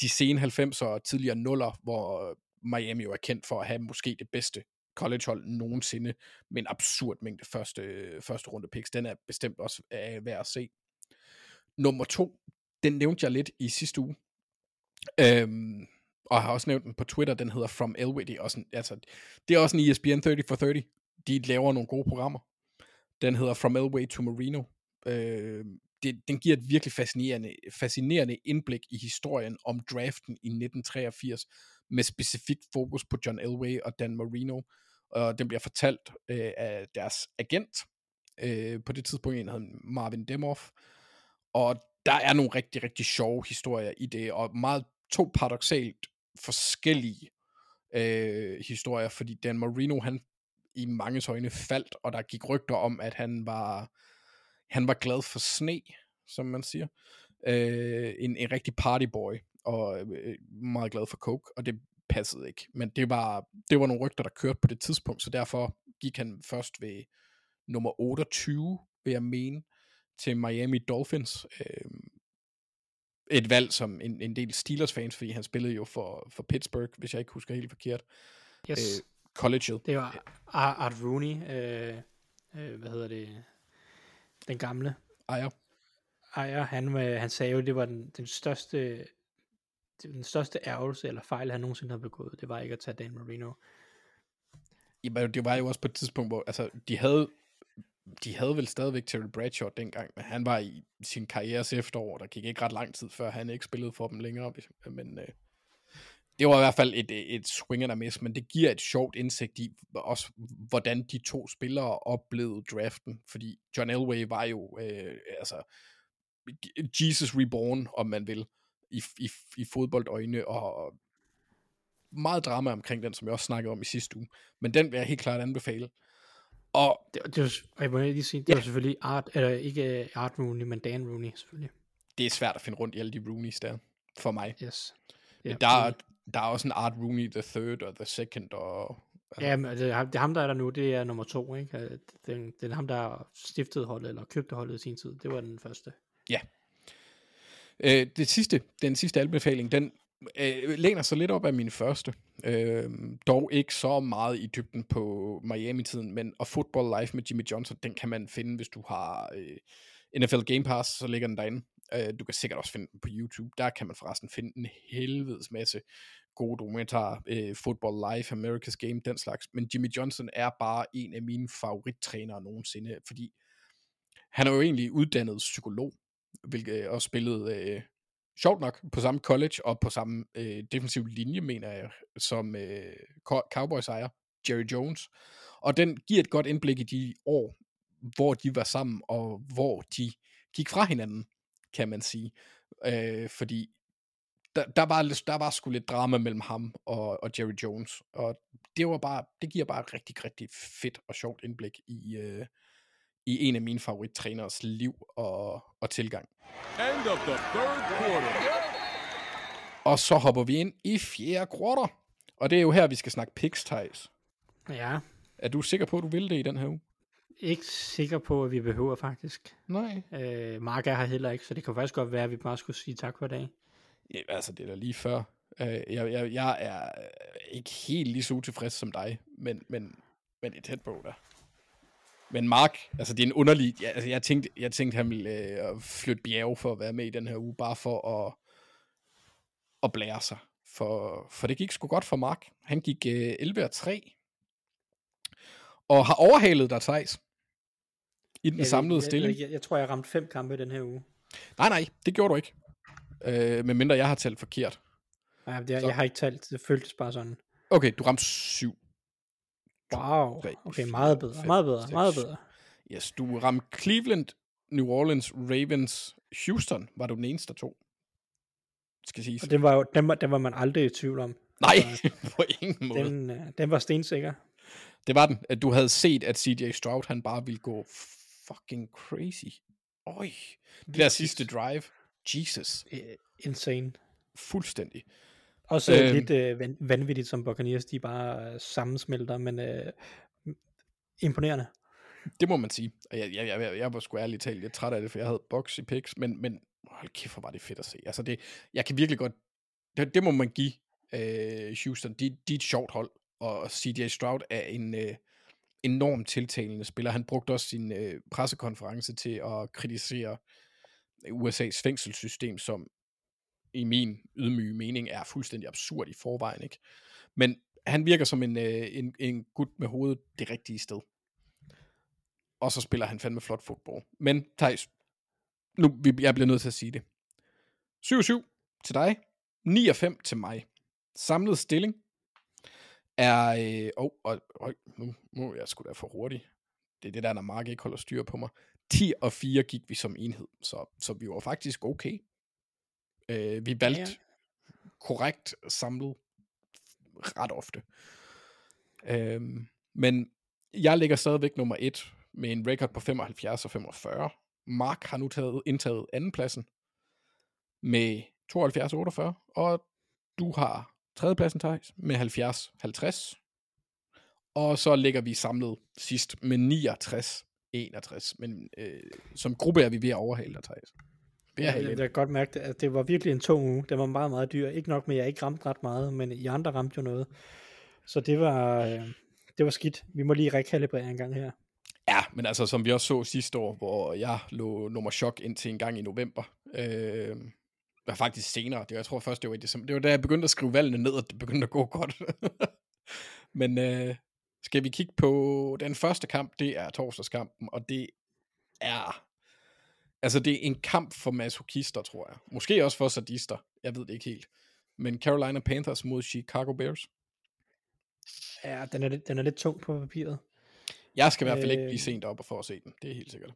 de sene 90'er og tidligere nuller, hvor Miami jo er kendt for at have måske det bedste collegehold nogensinde, med en absurd mængde første, første runde picks. Den er bestemt også øh, værd at se. Nummer to, den nævnte jeg lidt i sidste uge, øhm, og har også nævnt den på Twitter, den hedder From Elway. Det er også en, altså, det er også en ESPN 30 for 30. De laver nogle gode programmer. Den hedder From Elway to Marino. Øh, det, den giver et virkelig fascinerende, fascinerende indblik i historien om draften i 1983, med specifikt fokus på John Elway og Dan Marino. Og den bliver fortalt øh, af deres agent, øh, på det tidspunkt en hedder Marvin Demoff. Og der er nogle rigtig, rigtig sjove historier i det, og meget to paradoxalt forskellige øh, historier, fordi Dan Marino, han i mange øjne faldt, og der gik rygter om, at han var, han var glad for sne, som man siger. Øh, en, en rigtig partyboy, og øh, meget glad for coke, og det passede ikke. Men det var, det var nogle rygter, der kørte på det tidspunkt, så derfor gik han først ved nummer 28, vil jeg mene, til Miami Dolphins. Øh, et valg som en, en del Steelers-fans, fordi han spillede jo for, for Pittsburgh, hvis jeg ikke husker helt forkert. Yes. Øh, collegeet. Det var Art Rooney, øh, øh, hvad hedder det, den gamle ejer. ejer, han, øh, han sagde jo, det var den, den største den største ærgelse eller fejl, han nogensinde har begået, det var ikke at tage Dan Marino. Jamen, det var jo også på et tidspunkt, hvor altså, de havde de havde vel stadigvæk Terry Bradshaw dengang, men han var i sin karrieres efterår, der gik ikke ret lang tid, før han ikke spillede for dem længere, men øh, det var i hvert fald et, øh, et swing and a miss, men det giver et sjovt indsigt i også, hvordan de to spillere oplevede draften, fordi John Elway var jo, øh, altså, Jesus Reborn, om man vil, i, i, i fodboldøjne, og meget drama omkring den, som jeg også snakkede om i sidste uge, men den vil jeg helt klart anbefale. Og det, det var, jeg må lige sige, det ja. var selvfølgelig Art, eller ikke Art Rooney, men Dan Rooney selvfølgelig. Det er svært at finde rundt i alle de Rooneys der, for mig. Yes. Ja, men der, er, der er også en Art Rooney the third og the second. Og, altså. Ja, men det, det er ham, der er der nu, det er nummer to. Ikke? Det, det er ham, der stiftede holdet, eller købte holdet i sin tid. Det var den første. Ja. Øh, det sidste, den sidste anbefaling, den øh, læner sig lidt op af min første. Øh, dog ikke så meget i dybden på Miami-tiden, men og Football Life med Jimmy Johnson, den kan man finde, hvis du har øh, NFL Game Pass, så ligger den derinde. Øh, du kan sikkert også finde den på YouTube. Der kan man forresten finde en helvedes masse gode dokumentarer. Øh, Football Life, America's Game, den slags. Men Jimmy Johnson er bare en af mine favorittrænere nogensinde, fordi han er jo egentlig uddannet psykolog, hvilket også spillede øh, øh sjovt nok på samme college og på samme øh, defensiv linje, mener jeg, som øh, Cowboys ejer, Jerry Jones. Og den giver et godt indblik i de år, hvor de var sammen, og hvor de gik fra hinanden, kan man sige. Øh, fordi der, der, var, der var sgu lidt drama mellem ham og, og Jerry Jones, og det var bare, det giver bare et rigtig, rigtig fedt og sjovt indblik i, øh, i en af mine favorittræners liv og, og tilgang. End of the third quarter. Og så hopper vi ind i fjerde quarter, og det er jo her, vi skal snakke picks, Thijs. Ja, Er du sikker på, at du vil det i den her uge? ikke sikker på, at vi behøver faktisk. Nej. Øh, Mark er her heller ikke, så det kan faktisk godt være, at vi bare skulle sige tak for i dag. Ja, altså, det er da lige før. Uh, jeg, jeg, jeg er øh, ikke helt lige så utilfreds som dig, men, men, men det er tæt på der. Men Mark, altså det er en underlig... Ja, altså, jeg, tænkte, jeg tænkte, han ville uh, flytte bjerge for at være med i den her uge, bare for at, at blære sig. For, for det gik sgu godt for Mark. Han gik uh, 11 og 3. Og har overhalet dig, Thijs. I den Jeg- samlede jeg, stilling. Jeg, jeg, jeg tror, jeg ramte fem kampe den her uge. Nej, nej, det gjorde du ikke. Uh, medmindre jeg har talt forkert. Nej, det, jeg har ikke talt, det føltes bare sådan. Okay, du ramte syv. Wow, okay, meget bedre, meget bedre, meget bedre. Yes, du ramte Cleveland, New Orleans, Ravens, Houston, var du den eneste af to. Skal siges. Og den var, jo, den, var, den var man aldrig i tvivl om. Nej, [LAUGHS] på ingen måde. Den... Den, øh, den var stensikker. Det var den, at du havde set, at CJ Stroud, han bare ville gå fucking crazy. Øj, det der sidste drive. Jesus, Øh, Insane. fuldstændig. Også øh, Øhm. lidt øh, van- vanvittigt, som Buccaneers, de bare øh, sammensmelter, men øh, imponerende. Det må man sige. Og jeg, jeg, jeg, jeg var sgu ærligt talt lidt træt af det, for jeg havde box i picks, men, men hold kæft, hvor var det fedt at se. Altså det, jeg kan virkelig godt, det, det må man give øh, Houston. De, de er et sjovt hold, og CJ Stroud er en øh, enormt tiltalende spiller. Han brugte også sin øh, pressekonference til at kritisere USA's fængselssystem, som i min ydmyge mening er fuldstændig absurd i forvejen. Ikke? Men han virker som en, øh, en, en gut med hovedet det rigtige sted og så spiller han fandme flot fodbold. Men Thijs, nu vi- jeg bliver nødt til at sige det. 7-7 til dig, 9-5 til mig. Samlet stilling er... Øh, oh, oh, nu, nu er jeg sgu da for hurtig. Det er det der, når Mark ikke holder styr på mig. 10 og 4 gik vi som enhed, så, så vi var faktisk okay. Øh, vi valgte Ja. korrekt samlet ret ofte. Øhm, men jeg ligger stadigvæk nummer 1 med en record på 75 og 45. Mark har nu taget, indtaget andenpladsen med 72 og 48, og du har tredjepladsen, Thijs, med 70 50. Og så ligger vi samlet sidst med 69 61. Men øh, som gruppe er vi ved at overhale dig, Thijs. At Jeg, jeg, kan godt mærke, at det var virkelig en tung uge. Den var meget, meget dyr. Ikke nok med, at jeg ikke ramte ret meget, men I andre ramte jo noget. Så det var, øh, det var skidt. Vi må lige rekalibrere en gang her. Ja, men altså, som vi også så sidste år, hvor jeg lå nummer chok indtil en gang i november. Øh, var faktisk senere. Det var, jeg tror først, det var i december. Det var da jeg begyndte at skrive valgene ned, og det begyndte at gå godt. [LAUGHS] men øh, skal vi kigge på den første kamp? Det er torsdagskampen, og det er... Altså, det er en kamp for masochister, tror jeg. Måske også for sadister. Jeg ved det ikke helt. Men Carolina Panthers mod Chicago Bears. Ja, den er, den er lidt tung på papiret. Jeg skal i hvert fald ikke Øh. blive sent op for at se den. Det er helt sikkert.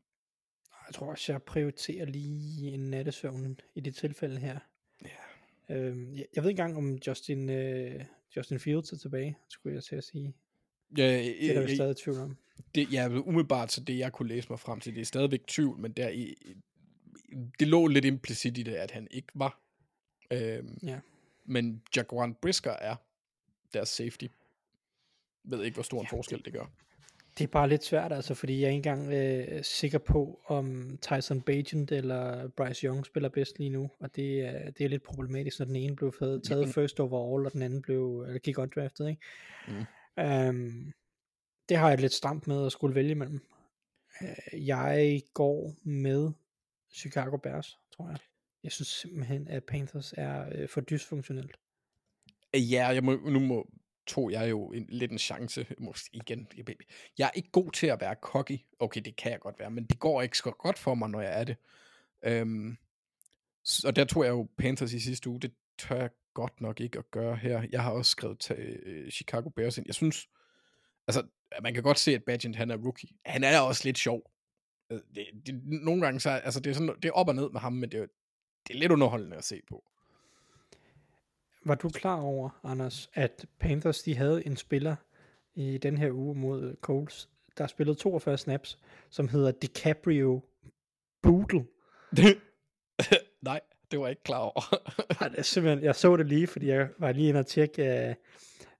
Jeg tror også, jeg prioriterer lige en nattesøvn i det tilfælde her. Ja. Øhm, jeg, jeg ved ikke engang, om Justin, øh, Justin Fields er tilbage, skulle jeg til at sige. Ja, Det er der øh, vi stadig tvivl om. Det, ja, umiddelbart så det, jeg kunne læse mig frem til, det er stadigvæk tvivl, men der i, det lå lidt implicit i det, at han ikke var. Øhm, Ja. Men Jaquan Brisker er deres safety. Ved ikke, hvor stor en Ja, forskel det gør. Det er bare lidt svært, altså, fordi jeg er ikke engang øh, sikker på, om Tyson Bagent eller Bryce Young spiller bedst lige nu, og det, er, det er lidt problematisk, når den ene blev taget, taget first overall, og den anden blev, eller gik undrafted, ikke? Mm. Um, det har jeg lidt stramt med at skulle vælge imellem. Øh, jeg går med Chicago Bears, tror jeg. Jeg synes simpelthen, at Panthers er øh, for dysfunktionelt. Øh, ja, jeg må, nu må, tog jeg jo en, lidt en chance. Måske igen. Jeg, jeg er ikke god til at være cocky. Okay, det kan jeg godt være, men det går ikke så godt for mig, når jeg er det. Øhm, så der tog jeg jo Panthers i sidste uge. Det tør jeg godt nok ikke at gøre her. Jeg har også skrevet til øh, Chicago Bears ind. Jeg synes, altså, man kan godt se, at Bagent, han er rookie. Han er også lidt sjov. Øh, Det, det, nogle gange så, altså, det er, sådan, det er op og ned med ham, men det, er- det er lidt underholdende at se på. Var du klar over, Anders, at Panthers de havde en spiller i den her uge mod Colts, der spillede 42 snaps, som hedder DiCaprio Boodle. [LAUGHS] Nej, det var jeg ikke klar over. Ej, det er simpelthen, jeg så det lige, fordi jeg var lige inde og tjekke, uh,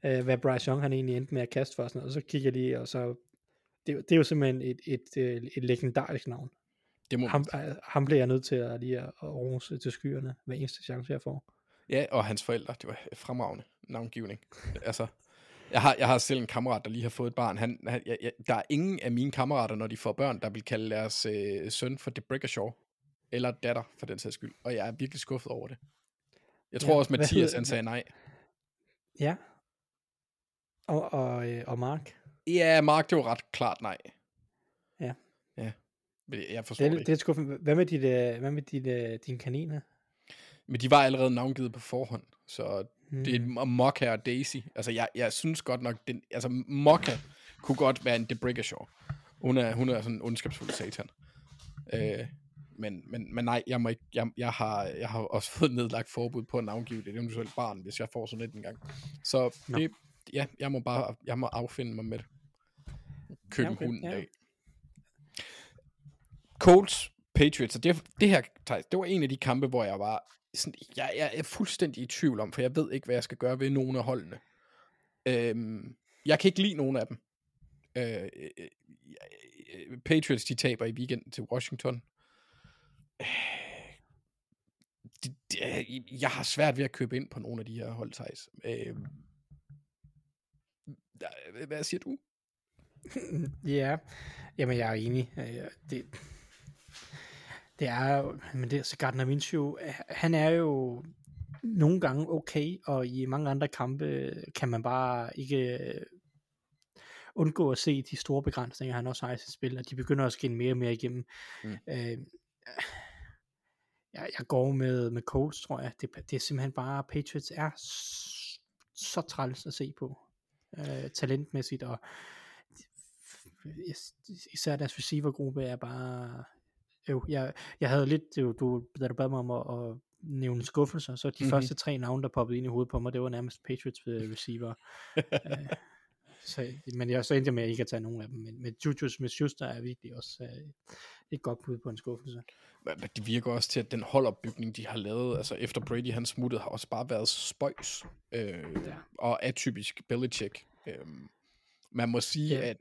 uh, hvad Bryce Young han egentlig endte med at kaste for, og, sådan noget, og så kigger jeg lige, og så, det, det er jo simpelthen et, et, et, et legendarisk navn. Det må Ham, uh, ham bliver jeg nødt til at lige at, rose til skyerne, hver eneste chance jeg får. Ja, og hans forældre, det var fremragende navngivning. altså, jeg har, jeg har selv en kammerat, der lige har fået et barn. Han, han, jeg, jeg, der er ingen af mine kammerater, når de får børn, der vil kalde deres øh, søn for DeBrickershaw. Eller datter, for den sags skyld. Og jeg er virkelig skuffet over det. Jeg tror Ja, også, Mathias han sagde nej. Ja. Og, og, øh, og Mark. Ja, Mark, det var ret klart nej. Ja. Ja. Jeg forstår Det, det, ikke. det er skuffende. Hvad med, dit, øh, hvad med dit, øh, dine kaniner? Men de var allerede navngivet på forhånd, så Hmm. det er Mokka og Daisy. Altså, jeg, jeg synes godt nok, den, altså Mokka kunne godt være en DeBrickershaw. Hun er, hun er sådan en ondskabsfuld satan. Øh, men, men, men nej, jeg, må ikke, jeg, jeg, har, jeg har også [LAUGHS] fået nedlagt forbud på at navngive det eventuelt barn, hvis jeg får sådan et engang. Så Nå. Ja, jeg må bare jeg må affinde mig med det. Købe Ja, okay, hunden ja. Colts, Patriots, og det, det her, det var en af de kampe, hvor jeg var sådan, jeg, jeg er fuldstændig i tvivl om, for jeg ved ikke, hvad jeg skal gøre ved nogle af holdene. Øhm, jeg kan ikke lide nogen af dem. Øh, øh, øh, Patriots, de taber i weekenden til Washington. [SIGHS] Øh, det, det, jeg har svært ved at købe ind på nogle af de her hold, Thijs. Øh, hvad siger du? [LAUGHS] Ja, jamen jeg er enig. Øh, Det, det er jo, men det er så Gardner Minshew, han er jo nogle gange okay, og i mange andre kampe kan man bare ikke øh, undgå at se de store begrænsninger, han også har i sit spil, og de begynder at skinne mere og mere igennem. Mm. Øh, jeg, jeg går med, med Colts, tror jeg. Det, det er simpelthen bare, Patriots er så, så træls at se på, øh, talentmæssigt, og is- især deres receivergruppe er bare jo, jeg, jeg havde lidt, var, du, da du bad mig om at, at nævne skuffelser, så de Mhm. mm-hmm. første tre navne, der poppede ind i hovedet på mig, det var nærmest Patriots receiver. [LAUGHS] øh, så, men jeg så endte jeg med ikke at tage nogen af dem, men, men Juju Smith-Schuster er virkelig også øh, et godt bud på en skuffelse. Men det virker også til, at den holdopbygning, de har lavet, altså efter Brady han smuttede, har også bare været spøjs øh, Ja. og atypisk Belichick. Øh, man må sige, Ja. at...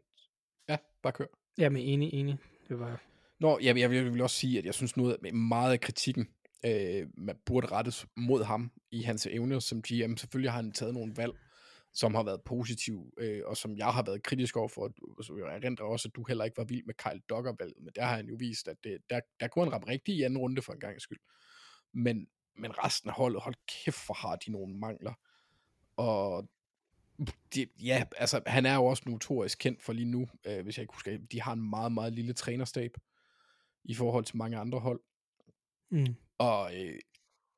Ja, bare kør. Jamen enig, enig. Det var, Nå, jeg, jeg, jeg vil også sige, at jeg synes noget af- meget af kritikken, øh, man burde rettes mod ham i hans evner som GM. Selvfølgelig har han taget nogle valg, som har været positive, øh, og som jeg har været kritisk over for. Så jeg erindrer også, at du heller ikke var vild med Kyle Duggar-valget, men der har han jo vist, at det, der, der kunne han ramme rigtigt i anden runde for en gang skyld. Men, men resten af holdet, hold kæft, hvor har de nogle mangler. Og det, ja, altså han er jo også notorisk kendt for lige nu, øh, hvis jeg ikke husker, de har en meget, meget lille trænerstab i forhold til mange andre hold. mm, Og øh,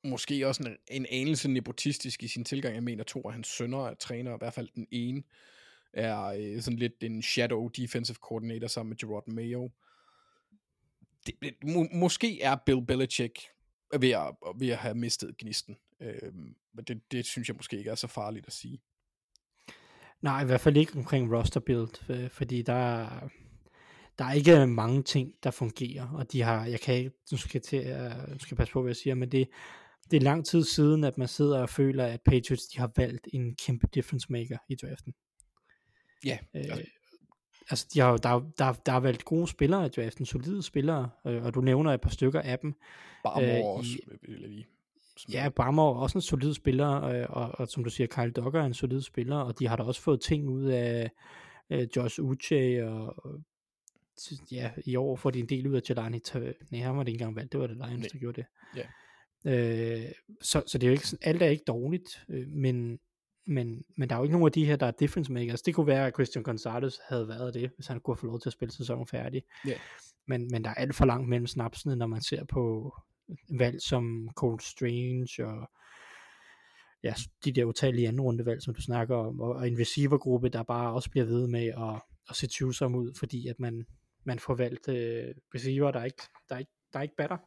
måske også en, en anelse nepotistisk i sin tilgang. Jeg mener, to af hans sønner er træner, i hvert fald den ene er øh, sådan lidt en shadow defensive coordinator sammen med Gerard Mayo. Det, det, må, måske er Bill Belichick ved at, ved at have mistet gnisten. Øh, men det, det synes jeg måske ikke er så farligt at sige. Nej, i hvert fald ikke omkring roster build, fordi der er, der er ikke mange ting, der fungerer, og de har, jeg kan ikke, nu skal til, at- nu skal jeg passe på, hvad jeg siger, men det, det er lang tid siden, at man sidder og føler, at Patriots, de har valgt en kæmpe difference maker i draften. Ja, Øh, altså, altså, de har, der, er- der, der har valgt gode spillere i draften, solide spillere, øh, og du nævner et par stykker af dem. bare øh, også, vil jeg lige Ja, Brammer er også en solid spiller, øh, og, og som du siger, Kyle Duggar er en solid spiller, og de har da også fået ting ud af øh, Josh Uche, og, og ja, i år får de en del ud af Jelani Nej, han var det ikke engang valgt, det var det Lions, der gjorde det. Ja. Øh, så, så det er jo ikke, alt er ikke dårligt, øh, men, men, men der er jo ikke nogen af de her, der er difference makers. Det kunne være, at Christian Gonzalez havde været det, hvis han kunne have fået lov til at spille sæsonen færdig. Ja. Men, men der er alt for langt mellem snapsene, når man ser på valg som Cold Strange og ja, de der utallige anden rundevalg, som du snakker om, og, og en receivergruppe, der bare også bliver ved med at, at se tvivlsom ud, fordi at man, man får valgt øh, receiver, der ikke, der ikke, der ikke batter.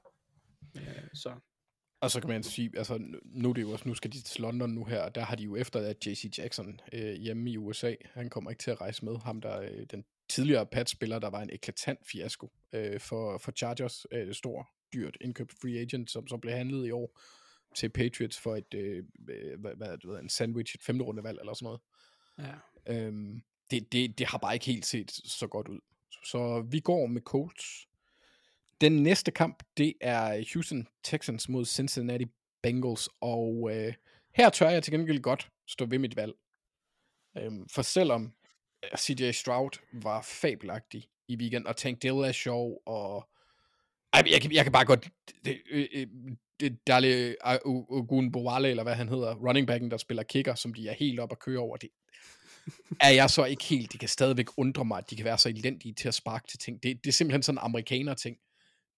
Øh, så Og så kan man sige, altså nu- er det jo også, nu skal de til London nu her, og der har de jo efter at JC Jackson øh, hjemme i USA, han kommer ikke til at rejse med, ham der, øh, den tidligere Pats-spiller, der var en eklatant fiasko øh, for, for Chargers, øh, stor, dyrt indkøbt free agent, som så blev handlet i år til Patriots for et, øh, øh, hvad, hvad, ved, en sandwich, et femte rundevalg eller sådan noget. Ja. Øhm, det, det, det har bare ikke helt set så godt ud. Så vi går med Colts. Den næste kamp, det er Houston Texans mod Cincinnati Bengals, og øh, her tør jeg til gengæld godt stå ved mit valg. Øhm, for selvom øh, CJ Stroud var fabelagtig i weekend, og Tank det er sjov, og ej, jeg, kan, jeg kan bare godt... Det, øh, øh, det Dale Ogunbowale, eller hvad han hedder, running backen, der spiller kicker, som de er helt op at køre over, det er jeg så ikke helt. De kan stadigvæk undre mig, at de kan være så elendige til at sparke til ting. Det, det er simpelthen sådan en amerikaner ting.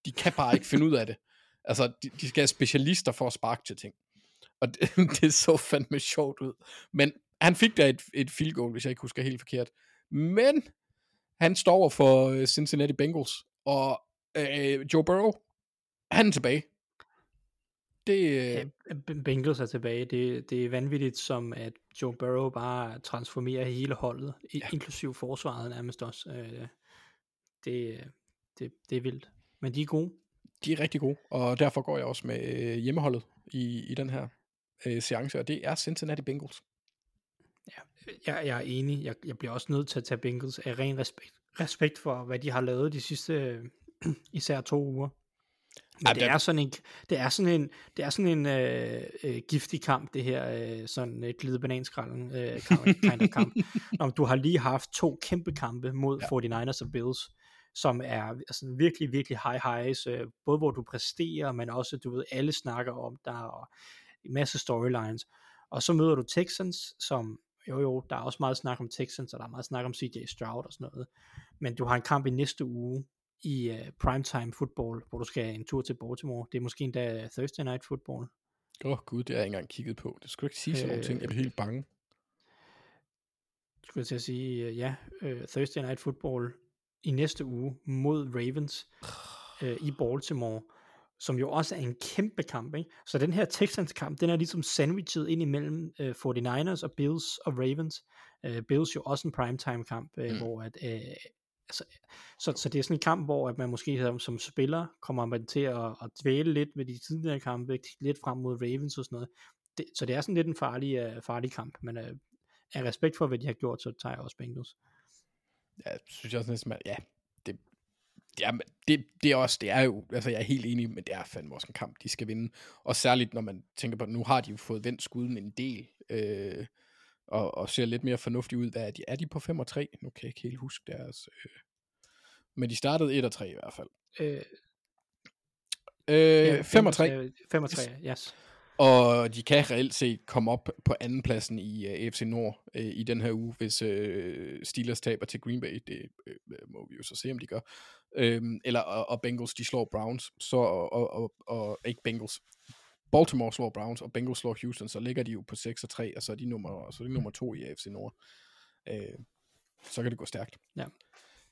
De kan bare ikke finde ud af det. Altså, de, de skal have specialister for at sparke til ting. Og det, [LAUGHS] det så fandme sjovt ud. Men han fik da et, et field goal, hvis jeg ikke husker helt forkert. Men han står over for øh, Cincinnati Bengals, og øh, Joe Burrow, han er tilbage. Det, øh, Bengals er tilbage. Det, det er vanvittigt, som at Joe Burrow bare transformerer hele holdet, ja. inklusiv forsvaret nærmest også. Øh, det, det, det er vildt. Men de er gode. de er rigtig gode, og derfor går jeg også med øh, hjemmeholdet i, i den her øh, seance, og det er Cincinnati Bengals. Jeg, jeg er enig. Jeg, jeg bliver også nødt til at tage Bengals af ren respekt, respekt for, hvad de har lavet de sidste øh, [CLEARS THROAT] især to uger. Men Ej, det er sådan en, det er sådan en, det er sådan en øh, øh, giftig kamp, det her, øh, sådan et glide bananskralden øh, kamp- [LAUGHS] kind of kamp. Når du har lige haft to kæmpe kampe mod ja. 49ers og Bills, som er altså, virkelig, virkelig high highs, øh, både hvor du præsterer, men også, du ved, alle snakker om dig, og en masse storylines. Og så møder du Texans, som, jo jo, der er også meget snak om Texans, og der er meget snak om CJ Stroud og sådan noget. Men du har en kamp i næste uge, i uh, primetime football, hvor du skal en tur til Baltimore. Det er måske endda Thursday Night Football. Åh oh, gud, det har jeg ikke engang kigget på. Det skulle ikke sige sådan nogle Øh, ting. Jeg bliver helt bange. Skulle jeg til at sige, uh, ja, uh, Thursday Night Football i næste uge mod Ravens uh, i Baltimore, som jo også er en kæmpe kamp. Ikke? Så den her Texans kamp, den er ligesom sandwichet ind imellem uh, 49ers og Bills og Ravens. Uh, Bills jo også en primetime kamp, uh, mm. hvor at, uh, altså, så, så det er sådan en kamp, hvor at man måske som, som spiller kommer man til at, at dvæle lidt med de tidligere kampe, lidt frem mod Ravens og sådan noget. Det, så det er sådan lidt en farlig, uh, farlig kamp, men uh, af respekt for, hvad de har gjort, så tager jeg også Bengals. Ja, synes jeg også næsten, at- ja, det, det, er, det, det er også, det er jo, altså jeg er helt enig, men det er fandme også en kamp, de skal vinde. Og særligt, når man tænker på, at nu har de jo fået vendt skuden en del, øh, og, og ser lidt mere fornuftige ud. Hvad er de? Er de på 5 og 3? Nu kan jeg ikke helt huske deres... Øh. Men de startede 1 og 3 i hvert fald. Øh, Øh, 5 og 3. 5 og 3, yes. Og de kan reelt set komme op på andenpladsen i uh, AFC Nord uh, i den her uge, hvis uh, Steelers taber til Green Bay. Det uh, må vi jo så se, om de gør. Um, eller og, og Bengals, de slår Browns. Så, og, og, og, og ikke Bengals. Baltimore slår Browns, og Bengals slår Houston, så ligger de jo på 6 og 3, og så er de nummer, så er de nummer 2 i AFC Nord. Uh, så kan det gå stærkt. Ja.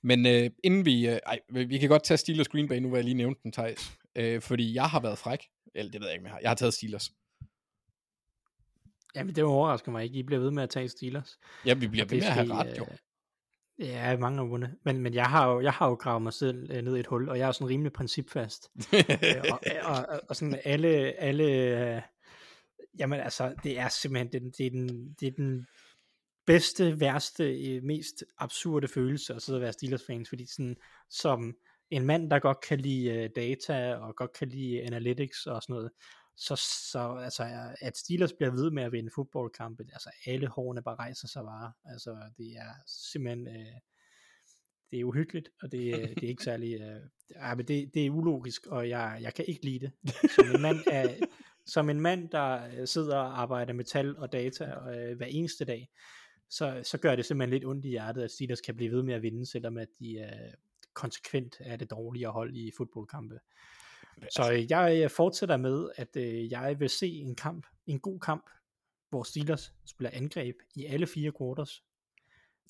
Men øh, inden vi... Øh, ej, vi kan godt tage Steelers Green Bay, nu hvor jeg lige nævnte den, Thijs. Øh, fordi jeg har været fræk. Eller det ved jeg ikke, om jeg har. Jeg har taget Steelers. Jamen, det overrasker mig ikke. I bliver ved med at tage Steelers. Ja, vi bliver ved med at have ret, jo. øh, Ja, mange har vundet. Men, men jeg, har jo, jeg har jo gravet mig selv øh, ned i et hul, og jeg er sådan rimelig principfast. [LAUGHS] øh, og, og, og, og sådan alle, alle jamen altså, det er simpelthen, den, det, er den, det er den bedste, værste, mest absurde følelse at sidde og være Steelers-fans, fordi sådan, som en mand, der godt kan lide øh, data, og godt kan lide analytics og sådan noget, så, så altså, at Steelers bliver ved med at vinde fodboldkampe, altså alle hårene bare rejser sig bare, altså det er simpelthen, øh, det er uhyggeligt, og det, øh, det er ikke særlig, øh, ja, men det, det er ulogisk, og jeg, jeg kan ikke lide det. Som en mand, er, som en mand der øh, sidder og arbejder med tal og data øh, hver eneste dag, så, så gør det simpelthen lidt ondt i hjertet, at Steelers kan blive ved med at vinde, selvom at de øh, konsekvent er det dårligere hold i fodboldkampe. Så øh, jeg øh, fortsætter med, at øh, jeg vil se en kamp, en god kamp, hvor Steelers spiller angreb i alle fire quarters,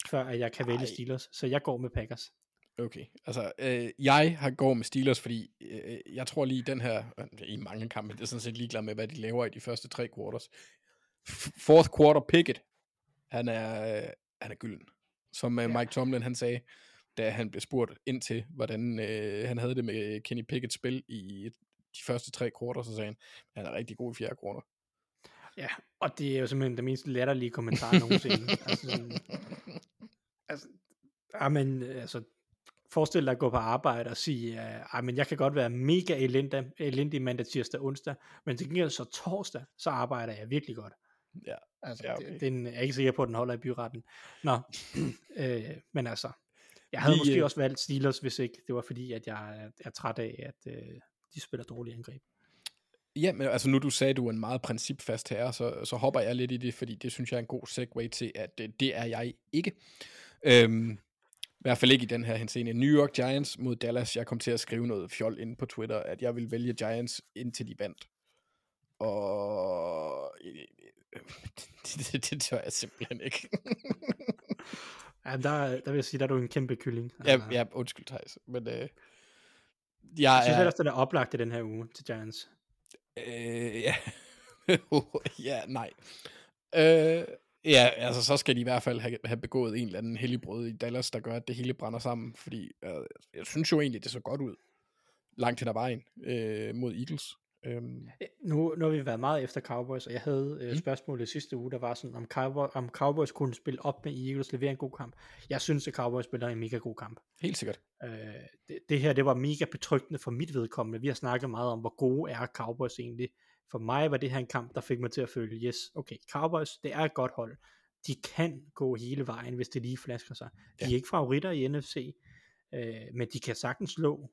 før at jeg kan vælge Ej. Steelers. Så jeg går med Packers. Okay, altså øh, jeg har går med Steelers, fordi øh, jeg tror lige den her, øh, i mange kampe, det er sådan set ligeglad med, hvad de laver i de første tre quarters. Fourth quarter Pickett, han er, øh, han er gylden. Som øh, Mike Tomlin han sagde, da han blev spurgt ind til, hvordan øh, han havde det med Kenny Pickett's spil i de første tre quarter, så sagde han, han er rigtig god i fjerde quarter. Ja, og det er jo simpelthen den mest latterlige kommentar nogensinde. [LAUGHS] altså, sådan, altså, amen, altså, forestil dig at gå på arbejde og sige, uh, men jeg kan godt være mega elendig, elendig mandag, tirsdag, onsdag, men til gengæld så torsdag, så arbejder jeg virkelig godt. Ja, Altså, Ja, okay. den er jeg ikke sikker på, at den holder i byretten. Nå, [CLEARS THROAT] øh, men altså, jeg havde Vi, måske øh, også valgt Steelers, hvis ikke det var fordi, at jeg er, er træt af, at øh, de spiller dårlige angreb. Ja, men altså nu du sagde, at du er en meget principfast herre, så, så hopper jeg lidt i det, fordi det synes jeg er en god segue til, at det, det er jeg ikke. Øhm, I hvert fald ikke i den her henseende. New York Giants mod Dallas. Jeg kom til at skrive noget fjol inde på Twitter, at jeg vil vælge Giants indtil de vandt. Og [LAUGHS] det, det, det tør jeg simpelthen ikke. [LAUGHS] Ja, der, der vil jeg sige, der er du en kæmpe kylling. ja, ja, undskyld Thijs, men øh, jeg jeg synes er... ellers, det er oplagt i den her uge til Giants. Øh, ja. [LAUGHS] ja, nej. Øh, ja, altså så skal de i hvert fald have, have begået en eller anden helligbrød i Dallas, der gør, at det hele brænder sammen, fordi øh, jeg synes jo egentlig, det så godt ud langt hen ad vejen øh, mod Eagles. Øhm, Øh, Nu, nu har vi været meget efter Cowboys, og jeg havde øh, Mm. spørgsmålet sidste uge, der var sådan, om, Cowboy, om Cowboys kunne spille op med Eagles, levere en god kamp. Jeg synes, at Cowboys spiller en mega god kamp. helt sikkert. Øh, det, det her, det var mega betryggende for mit vedkommende. Vi har snakket meget om, hvor gode er Cowboys egentlig. For mig var det her en kamp, der fik mig til at føle, yes, okay, Cowboys, det er et godt hold. De kan gå hele vejen, hvis det lige flasker sig. De Ja. er ikke favoritter i NFC, øh, men de kan sagtens slå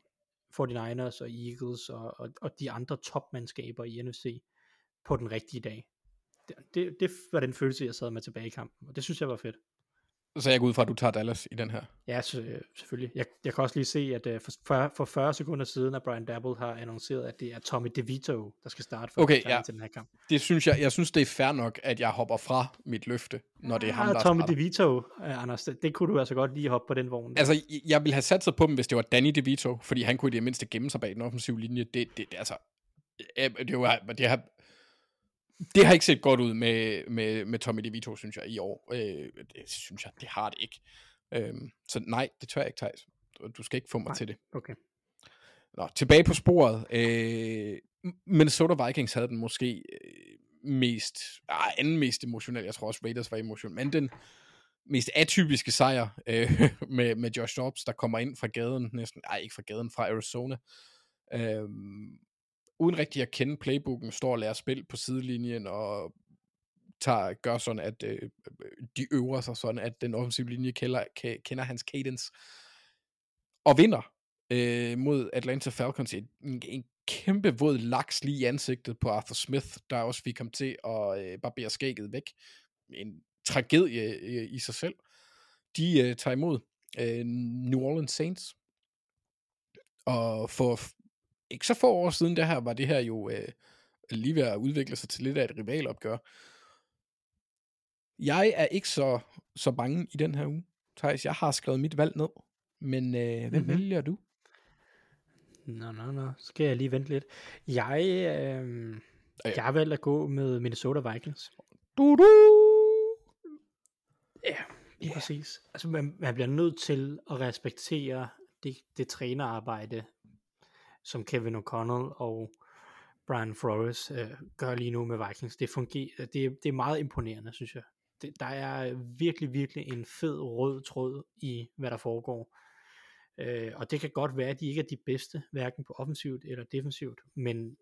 49ers og Eagles og, og, og de andre topmandskaber i NFC på den rigtige dag. Det, det, det var den følelse, jeg sad med tilbage i kampen, og det synes jeg var fedt. Så jeg går ud fra, at du tager Dallas i den her. Ja, så, øh, selvfølgelig. Jeg, jeg kan også lige se, at uh, for, 40, for 40 sekunder siden, at Brian Dabble har annonceret, at det er Tommy DeVito, der skal starte for Okay, ja. til den her kamp. Det synes jeg, jeg synes, det er fair nok, at jeg hopper fra mit løfte, når det er ham, ah, der Tommy starter. DeVito, uh, Anders, det, kunne du altså godt lige hoppe på den vogn. Altså, jeg ville have sat sig på dem, hvis det var Danny DeVito, fordi han kunne i det mindste gemme sig bag den offensive linje. Det, det, det altså, det, var, det, har, det har ikke set godt ud med, med, med Tommy DeVito, synes jeg, i år. Øh, det synes jeg, det har det ikke. Øh, så nej, det tør jeg ikke, Thijs. Du- skal ikke få mig Nej. til det. Okay. Nå, tilbage på sporet. Øh, Minnesota Vikings havde den måske øh, mest, ah, anden mest emotionelle, jeg tror også Raiders var emotionel, men den mest atypiske sejr øh, [LAUGHS] med, med Josh Dobbs, der kommer ind fra gaden, næsten, nej ikke fra gaden, fra Arizona. Øh, uden rigtig at kende playbooken, står og lærer spil på sidelinjen, og tager, gør sådan, at øh, de øver sig sådan, at den offensive linje kender, kender hans cadence, og vinder øh, mod Atlanta Falcons. En, en kæmpe våd laks lige i ansigtet på Arthur Smith, der også fik ham til at øh, barbere skægget væk. En tragedie øh, i sig selv. De øh, tager imod øh, New Orleans Saints. Og for ikke så få år siden, det her, var det her jo øh, lige ved at udvikle sig til lidt af et rivalopgør. Jeg er ikke så, så bange i den her uge, Thijs. Jeg har skrevet mit valg ned. Men øh, hvem Mhm. mm-hmm. vælger du? Nå, nå, nå. Skal jeg lige vente lidt. Jeg, øh, Ja. jeg har valgt at gå med Minnesota Vikings. Du, du. Ja, lige præcis. Altså, man, man bliver nødt til at respektere det, det trænerarbejde, som Kevin O'Connell og Brian Flores øh, gør lige nu med Vikings. Det fungerer, øh, det, det er meget imponerende, synes jeg. Det, der er virkelig, virkelig en fed rød tråd i, hvad der foregår. Øh, og det kan godt være, at de ikke er de bedste, hverken på offensivt eller defensivt, men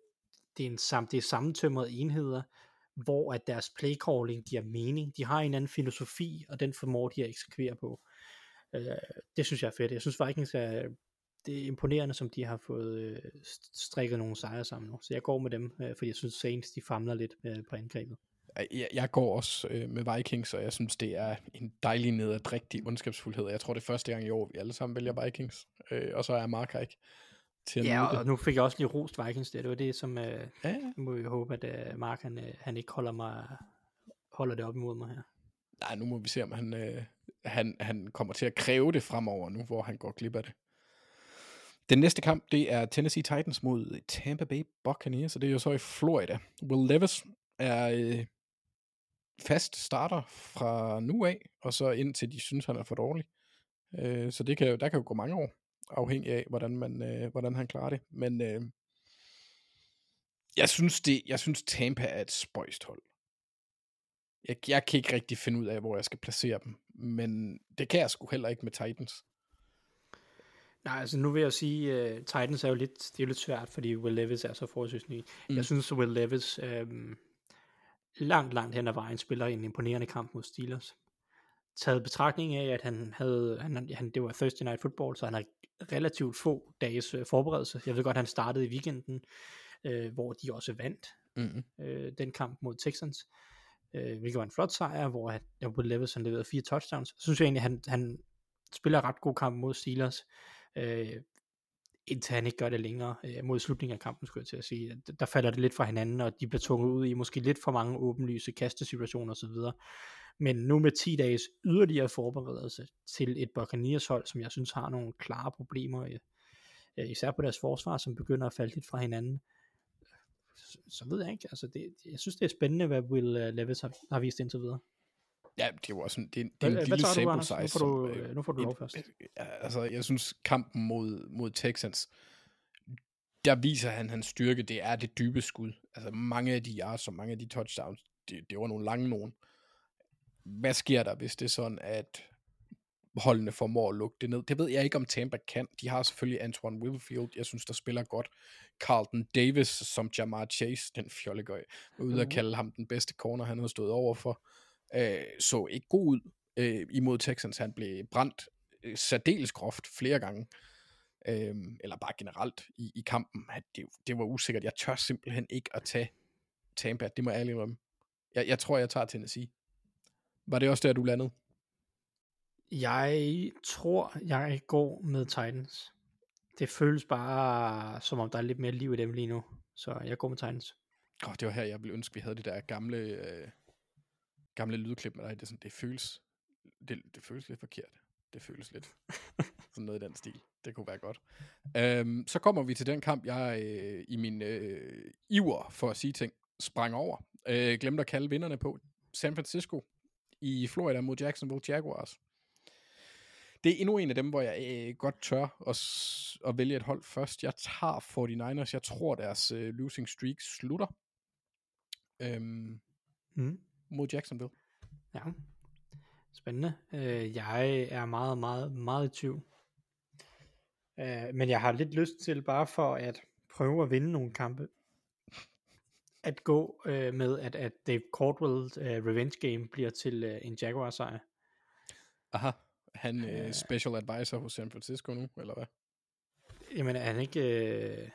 det er, en sam, det er sammentømrede enheder, hvor at deres playcalling giver mening. De har en anden filosofi, og den formår de at eksekvere på. Øh, det synes jeg er fedt. Jeg synes Vikings er, det er imponerende, som de har fået øh, strikket nogle sejre sammen nu. Så jeg går med dem, øh, fordi jeg synes Saints, de famler lidt øh, på angrebet. Jeg, jeg går også øh, med Vikings, og jeg synes, det er en dejlig nederdrægtig ondskabsfuldhed. Jeg tror, det er første gang i år, vi alle sammen vælger Vikings. Øh, og så er Mark her ikke til at Ja, og det. nu fik jeg også lige rost Vikings der. Det var det, som øh, Ja, ja. må vi håbe, at øh, Mark han, øh, han ikke holder mig holder det op imod mig her. Nej, nu må vi se, om han, øh, han, han kommer til at kræve det fremover nu, hvor han går glip af det. Den næste kamp, det er Tennessee Titans mod Tampa Bay Buccaneers, så det er jo så i Florida. Will Levis er øh, fast starter fra nu af, og så indtil de synes, han er for dårlig. Øh, så det kan, jo- der kan jo gå mange år, afhængig af, hvordan, man, øh, hvordan han klarer det. Men øh, jeg, synes det, jeg synes, Tampa er et spøjst hold. Jeg, jeg kan ikke rigtig finde ud af, hvor jeg skal placere dem, men det kan jeg sgu heller ikke med Titans. Nej, altså nu vil jeg sige, uh, Titans er jo lidt, det er jo lidt svært, fordi Will Levis er så forholdsvis ny. Mm. Mm. Jeg synes, Will Levis øhm, langt, langt hen ad vejen spiller en imponerende kamp mod Steelers. Taget betragtning af, at han havde, han, han, det var Thursday Night Football, så han har relativt få dages øh, forberedelse. Jeg ved godt, han startede i weekenden, øh, hvor de også vandt Mm-hmm. øh, den kamp mod Texans, øh, hvilket var en flot sejr, hvor han, Will Levis han leverede fire touchdowns. Så synes jeg egentlig, han, han spiller ret god kamp mod Steelers, øh, indtil han ikke gør det længere øh, mod slutningen af kampen, skulle jeg til at sige. Der falder det lidt fra hinanden, og de bliver tvunget ud i måske lidt for mange åbenlyse kastesituationer osv. Men nu med 10 dages yderligere forberedelse til et Buccaneers hold, som jeg synes har nogle klare problemer, øh, øh, især på deres forsvar, som begynder at falde lidt fra hinanden, så, så ved jeg ikke. Altså det, jeg synes, det er spændende, hvad Will øh, Levis har, har vist indtil videre. Ja, det også en, det er, en- det er en hvad lille sample size. Nu får du, som, øh, øh, nu får du lov først. Altså, jeg synes, kampen mod, mod Texans, der viser han hans styrke, det er det dybe skud. Altså, mange af de yards og mange af de touchdowns, det, det var nogle lange nogen. Hvad sker der, hvis det er sådan, at holdene formår at lukke det ned? Det ved jeg ikke, om Tampa kan. De har selvfølgelig Antoine Wilfield, jeg synes, der spiller godt. Carlton Davis som Jamar Chase, den fjollegøj, var ude at Mhm. kalde ham den bedste corner, han havde stået over for. Øh, så ikke god ud øh, imod Texans. Han blev brændt øh, særdeles groft flere gange. Øh, eller bare generelt i, i kampen. At det, det var usikkert. Jeg tør simpelthen ikke at tage Tampa. Det må jeg ærligt indrømme. Jeg, jeg tror, jeg tager Tennessee. Var det også der, du landede? Jeg tror, jeg går med Titans. Det føles bare, som om der er lidt mere liv i dem lige nu. Så jeg går med Titans. Oh, det var her, jeg ville ønske, vi havde det der gamle, øh, gamle lydklip med dig. Det, er sådan, det, føles, det, det føles lidt forkert. Det føles lidt [LAUGHS] sådan noget i den stil. Det kunne være godt. Øhm, så kommer vi til den kamp, jeg øh, i min øh, iver for at sige ting, sprang over. Øh, glemte at kalde vinderne på. San Francisco i Florida mod Jacksonville Jaguars. Det er endnu en af dem, hvor jeg øh, godt tør at, at vælge et hold først. Jeg tager 49ers. Jeg tror, deres øh, losing streak slutter øhm, Mm. Mod Jacksonville. Ja. Spændende. Øh, jeg er meget, meget, meget i tvivl. Øh, men jeg har lidt lyst til bare for at prøve at vinde nogle kampe, at gå øh, med, at, at Dave Caldwell øh, revenge game bliver til øh, en Jaguar sejr. Aha. Han Øh. special advisor hos San Francisco nu, eller hvad? Jamen er han ikke... Øh,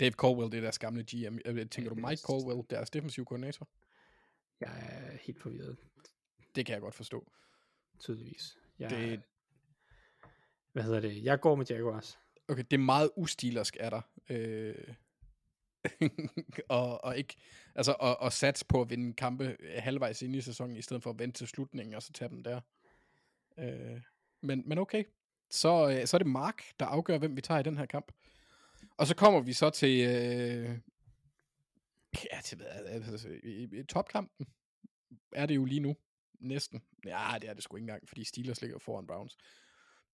Dave Caldwell, det er deres gamle GM. Tænker du Mike Caldwell, deres defensive koordinator? Jeg er helt forvirret, Det kan jeg godt forstå. tydeligvis. Jeg, Det- Hvad hedder det? Jeg går med Jaguars. Okay, det er meget ustilersk af dig. Øh, [LAUGHS] og, og ikke, altså, og, og sats på at vinde kampe halvvejs ind i sæsonen, i stedet for at vente til slutningen, og så tage dem der. Øh, men, men okay, så, øh, så er det Mark, der afgør, hvem vi tager i den her kamp. Og så kommer vi så til, øh, ja, til hvad, altså, i, i topkampen er det jo lige nu, næsten. Ja, det er det sgu ikke engang, fordi Steelers ligger foran Browns.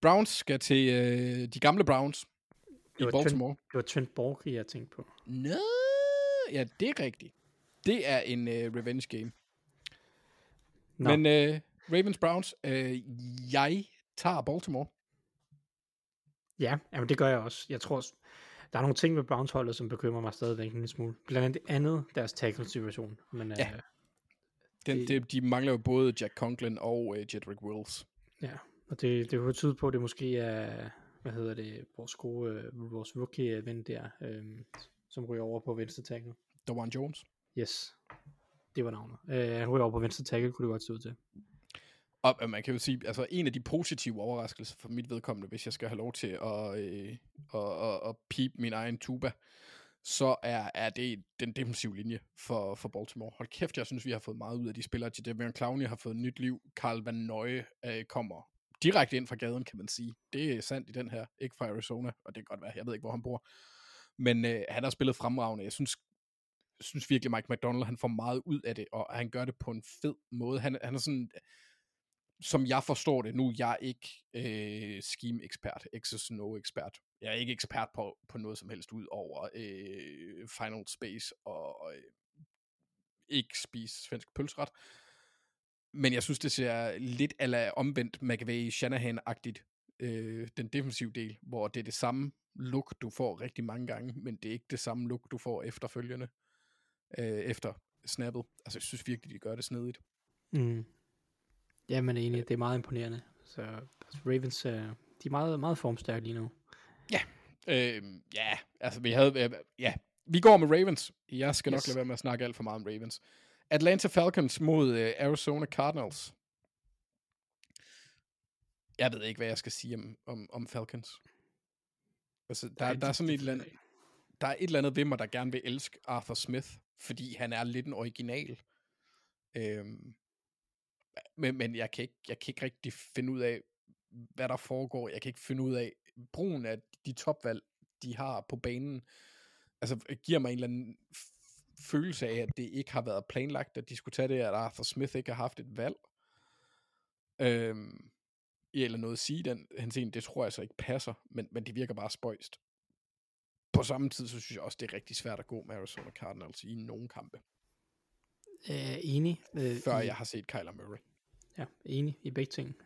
Browns skal til øh, de gamle Browns i Baltimore. Det var Trent Borg, jeg tænkte på. Nå, ja, det er rigtigt. Det er en øh, revenge game. Nå. Men øh, Ravens Browns, øh, jeg tager Baltimore. Ja, jamen det gør jeg også. Jeg tror, der er nogle ting med Browns holdet, som bekymrer mig stadigvæk en lille smule. Blandt andet andet deres tackle-situation. Men Ja. øh, Den, Det- det, de mangler jo både Jack Conklin og øh, Jedrick Wills. ja, og det, det kunne tyde på, at det måske er, hvad hedder det, vores gode, øh, vores rookie ven der, øh, som ryger over på venstre tackle. Dawan Jones. Yes, det var navnet. Øh, han ryger over på venstre tackle, kunne det godt se ud til. Og at man kan jo sige, altså en af de positive overraskelser for mit vedkommende, hvis jeg skal have lov til at, øh, at, at, at pipe min egen tuba, så er, er det den defensive linje for, for Baltimore. Hold kæft, jeg synes, vi har fået meget ud af de spillere. Til Jadavion Clowney har fået nyt liv. Carl Van Nøje øh, kommer direkte ind fra gaden, kan man sige. Det er sandt i den her, ikke fra Arizona, og det kan godt være, jeg ved ikke, hvor han bor. Men øh, han har spillet fremragende. Jeg synes, synes virkelig, Mike McDonald, han får meget ud af det, og han gør det på en fed måde. Han, han er sådan, som jeg forstår det, nu jeg er ikke øh, scheme-ekspert, X's no-ekspert. Jeg er ikke ekspert på, på noget som helst ud over øh, Final Space og øh, ikke spise svensk pølseret. Men jeg synes, det ser lidt ala omvendt McVay Shanahan-agtigt, øh, den defensive del, hvor det er det samme look, du får rigtig mange gange, men det er ikke det samme look, du får efterfølgende, øh, efter snappet. Altså, jeg synes virkelig, de gør det snedigt. Mm. Ja, men enig, det er meget imponerende. Så altså, Ravens, øh, de er meget, meget formstærke lige nu. Ja, øh, ja, altså vi havde, øh, ja, vi går med Ravens. Jeg skal yes. nok lade være med at snakke alt for meget om Ravens. Atlanta Falcons mod øh, Arizona Cardinals. Jeg ved ikke, hvad jeg skal sige om, om, om Falcons. Altså, der, der er sådan et eller andet, der er et eller andet ved mig, der gerne vil elske Arthur Smith, fordi han er lidt en original. Øhm, men, men jeg, kan ikke, jeg kan ikke rigtig finde ud af, hvad der foregår. Jeg kan ikke finde ud af brugen af de topvalg, de har på banen. Altså, giver mig en eller anden følelse af, at det ikke har været planlagt, at de skulle tage det, at Arthur Smith ikke har haft et valg. Øhm, eller noget at sige den henseende, det tror jeg så ikke passer, men, men det virker bare spøjst. På samme tid, så synes jeg også, det er rigtig svært at gå med Arizona Cardinals i nogle kampe. Øh, enig. Øh, Før jeg har set Kyler Murray. Ja, enig i begge ting.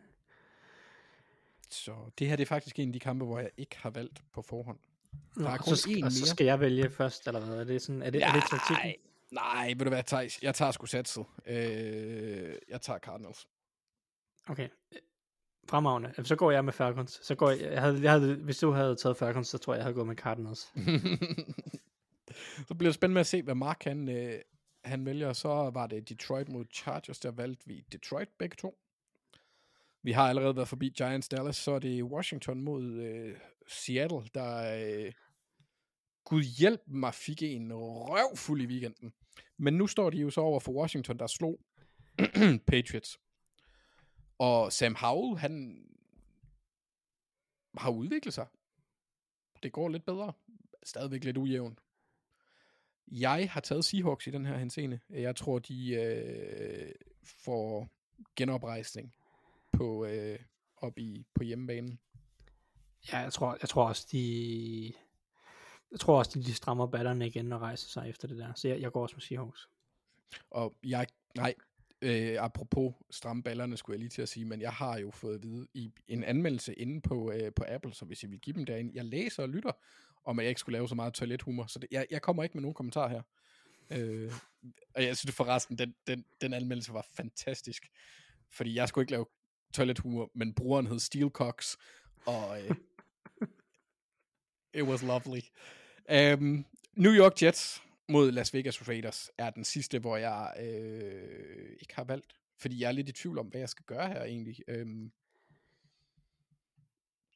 Så det her det er faktisk en af de kampe, hvor jeg ikke har valgt på forhånd. Nå, Der er kun så, én og så mere. skal jeg vælge først, eller hvad? Er det, sådan, er det, er det taktikken? nej, ved du hvad, Thijs? Jeg tager sgu satset. Øh, jeg tager Cardinals. Okay. Fremragende. Så går jeg med Falcons. Så går jeg, jeg havde, jeg havde, hvis du havde taget Falcons, så tror jeg, jeg havde gået med Cardinals. [LAUGHS] så bliver det spændende at se, hvad Mark han, øh, han vælger. Så var det Detroit mod Chargers, der valgte vi Detroit begge to. Vi har allerede været forbi Giants Dallas, så er det Washington mod øh, Seattle, der øh, Gud hjælp mig fik en røvfuld i weekenden. Men nu står de jo så over for Washington, der slog [CLEARS THROAT] Patriots. Og Sam Howell, han har udviklet sig. Det går lidt bedre. Stadigvæk lidt ujævnt. Jeg har taget Seahawks i den her henseende. Jeg tror, de øh, får genoprejsning på, øh, op i, på hjemmebanen. Ja, jeg tror, jeg tror også, de... Jeg tror også, de, de strammer batterne igen og rejser sig efter det der. Så jeg, jeg går også med Seahawks. Og jeg, nej, øh, apropos stramme ballerne, skulle jeg lige til at sige, men jeg har jo fået at vide i en anmeldelse inde på, øh, på Apple, så hvis jeg vil give dem derinde, jeg læser og lytter, om at jeg ikke skulle lave så meget toilethumor, så det, jeg, jeg kommer ikke med nogen kommentar her. Øh, og jeg synes forresten, den, den, den anmeldelse var fantastisk, fordi jeg skulle ikke lave toilethumor, men brugeren hed Steelcox, og øh, it was lovely. Um, New York Jets mod Las Vegas Raiders er den sidste, hvor jeg øh, ikke har valgt. Fordi jeg er lidt i tvivl om, hvad jeg skal gøre her egentlig. Øhm,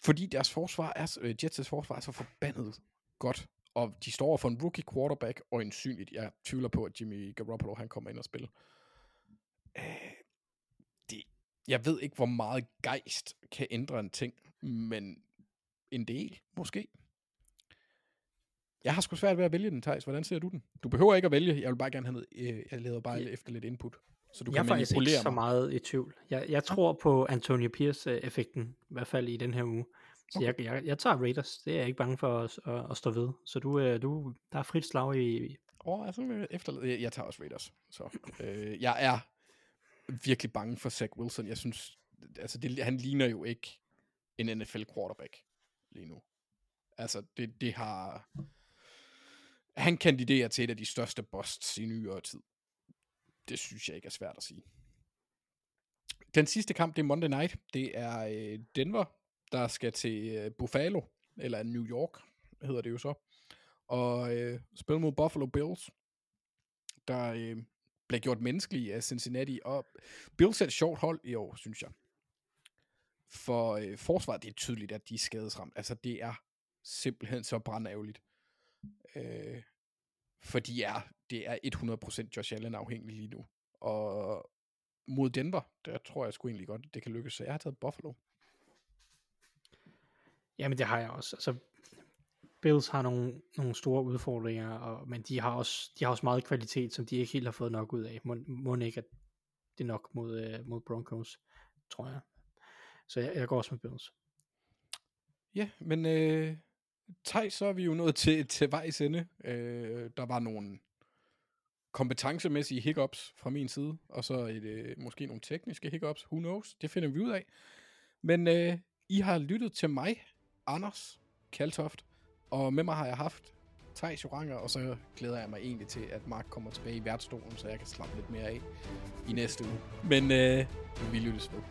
fordi deres forsvar er, øh, Jets' forsvar er så forbandet godt. Og de står for en rookie quarterback, og ensynligt, jeg tvivler på, at Jimmy Garoppolo han kommer ind og spiller. Øh, det, jeg ved ikke, hvor meget gejst kan ændre en ting, men en del, måske. Jeg har sgu svært ved at vælge den, Thijs. Hvordan ser du den? Du behøver ikke at vælge. Jeg vil bare gerne have noget, øh, jeg leder bare Ja. efter lidt input. Så du jeg er kan faktisk ikke så meget i tvivl. Jeg, jeg tror på Antonio Pierce-effekten, i hvert fald i den her uge. Så jeg, jeg, jeg tager Raiders. Det er jeg ikke bange for at, at, at stå ved. Så du, øh, du, der er frit slag i... Åh, oh, altså, efterlade. Jeg, jeg tager også Raiders. Så, øh, jeg er virkelig bange for Zach Wilson. Jeg synes, altså, det, han ligner jo ikke en NFL quarterback lige nu. Altså, det, det har... Han kandiderer til et af de største busts i nyere tid. Det synes jeg ikke er svært at sige. Den sidste kamp, det er Monday Night. Det er øh, Denver, der skal til øh, Buffalo, eller New York, hedder det jo så, og øh, spille mod Buffalo Bills, der øh, bliver gjort menneskelige af Cincinnati. Og Bills er et sjovt hold i år, synes jeg. For øh, forsvaret, det er tydeligt, at de er skadesramt. Altså, det er simpelthen så brandærgerligt. Øh, for de er, det er 100% Josh Allen afhængig lige nu. Og mod Denver, der tror jeg sgu egentlig godt, det kan lykkes. Så jeg har taget Buffalo. Jamen, det har jeg også. Altså, Bills har nogle, nogle store udfordringer, og, men de har, også, de har også meget kvalitet, som de ikke helt har fået nok ud af. Må, må ikke, at det er nok mod, øh, mod Broncos, tror jeg. Så jeg, jeg går også med Bills. Ja, men øh, Tej, så er vi jo nået til, til vejs ende. Øh, der var nogle kompetencemæssige hiccups fra min side, og så et, øh, måske nogle tekniske hiccups. Who knows? Det finder vi ud af. Men øh, I har lyttet til mig, Anders Kaltoft, og med mig har jeg haft Thijs Joranger, og så glæder jeg mig egentlig til, at Mark kommer tilbage i værtsstolen, så jeg kan slappe lidt mere af i næste uge. Men øh, vi lyttes ved.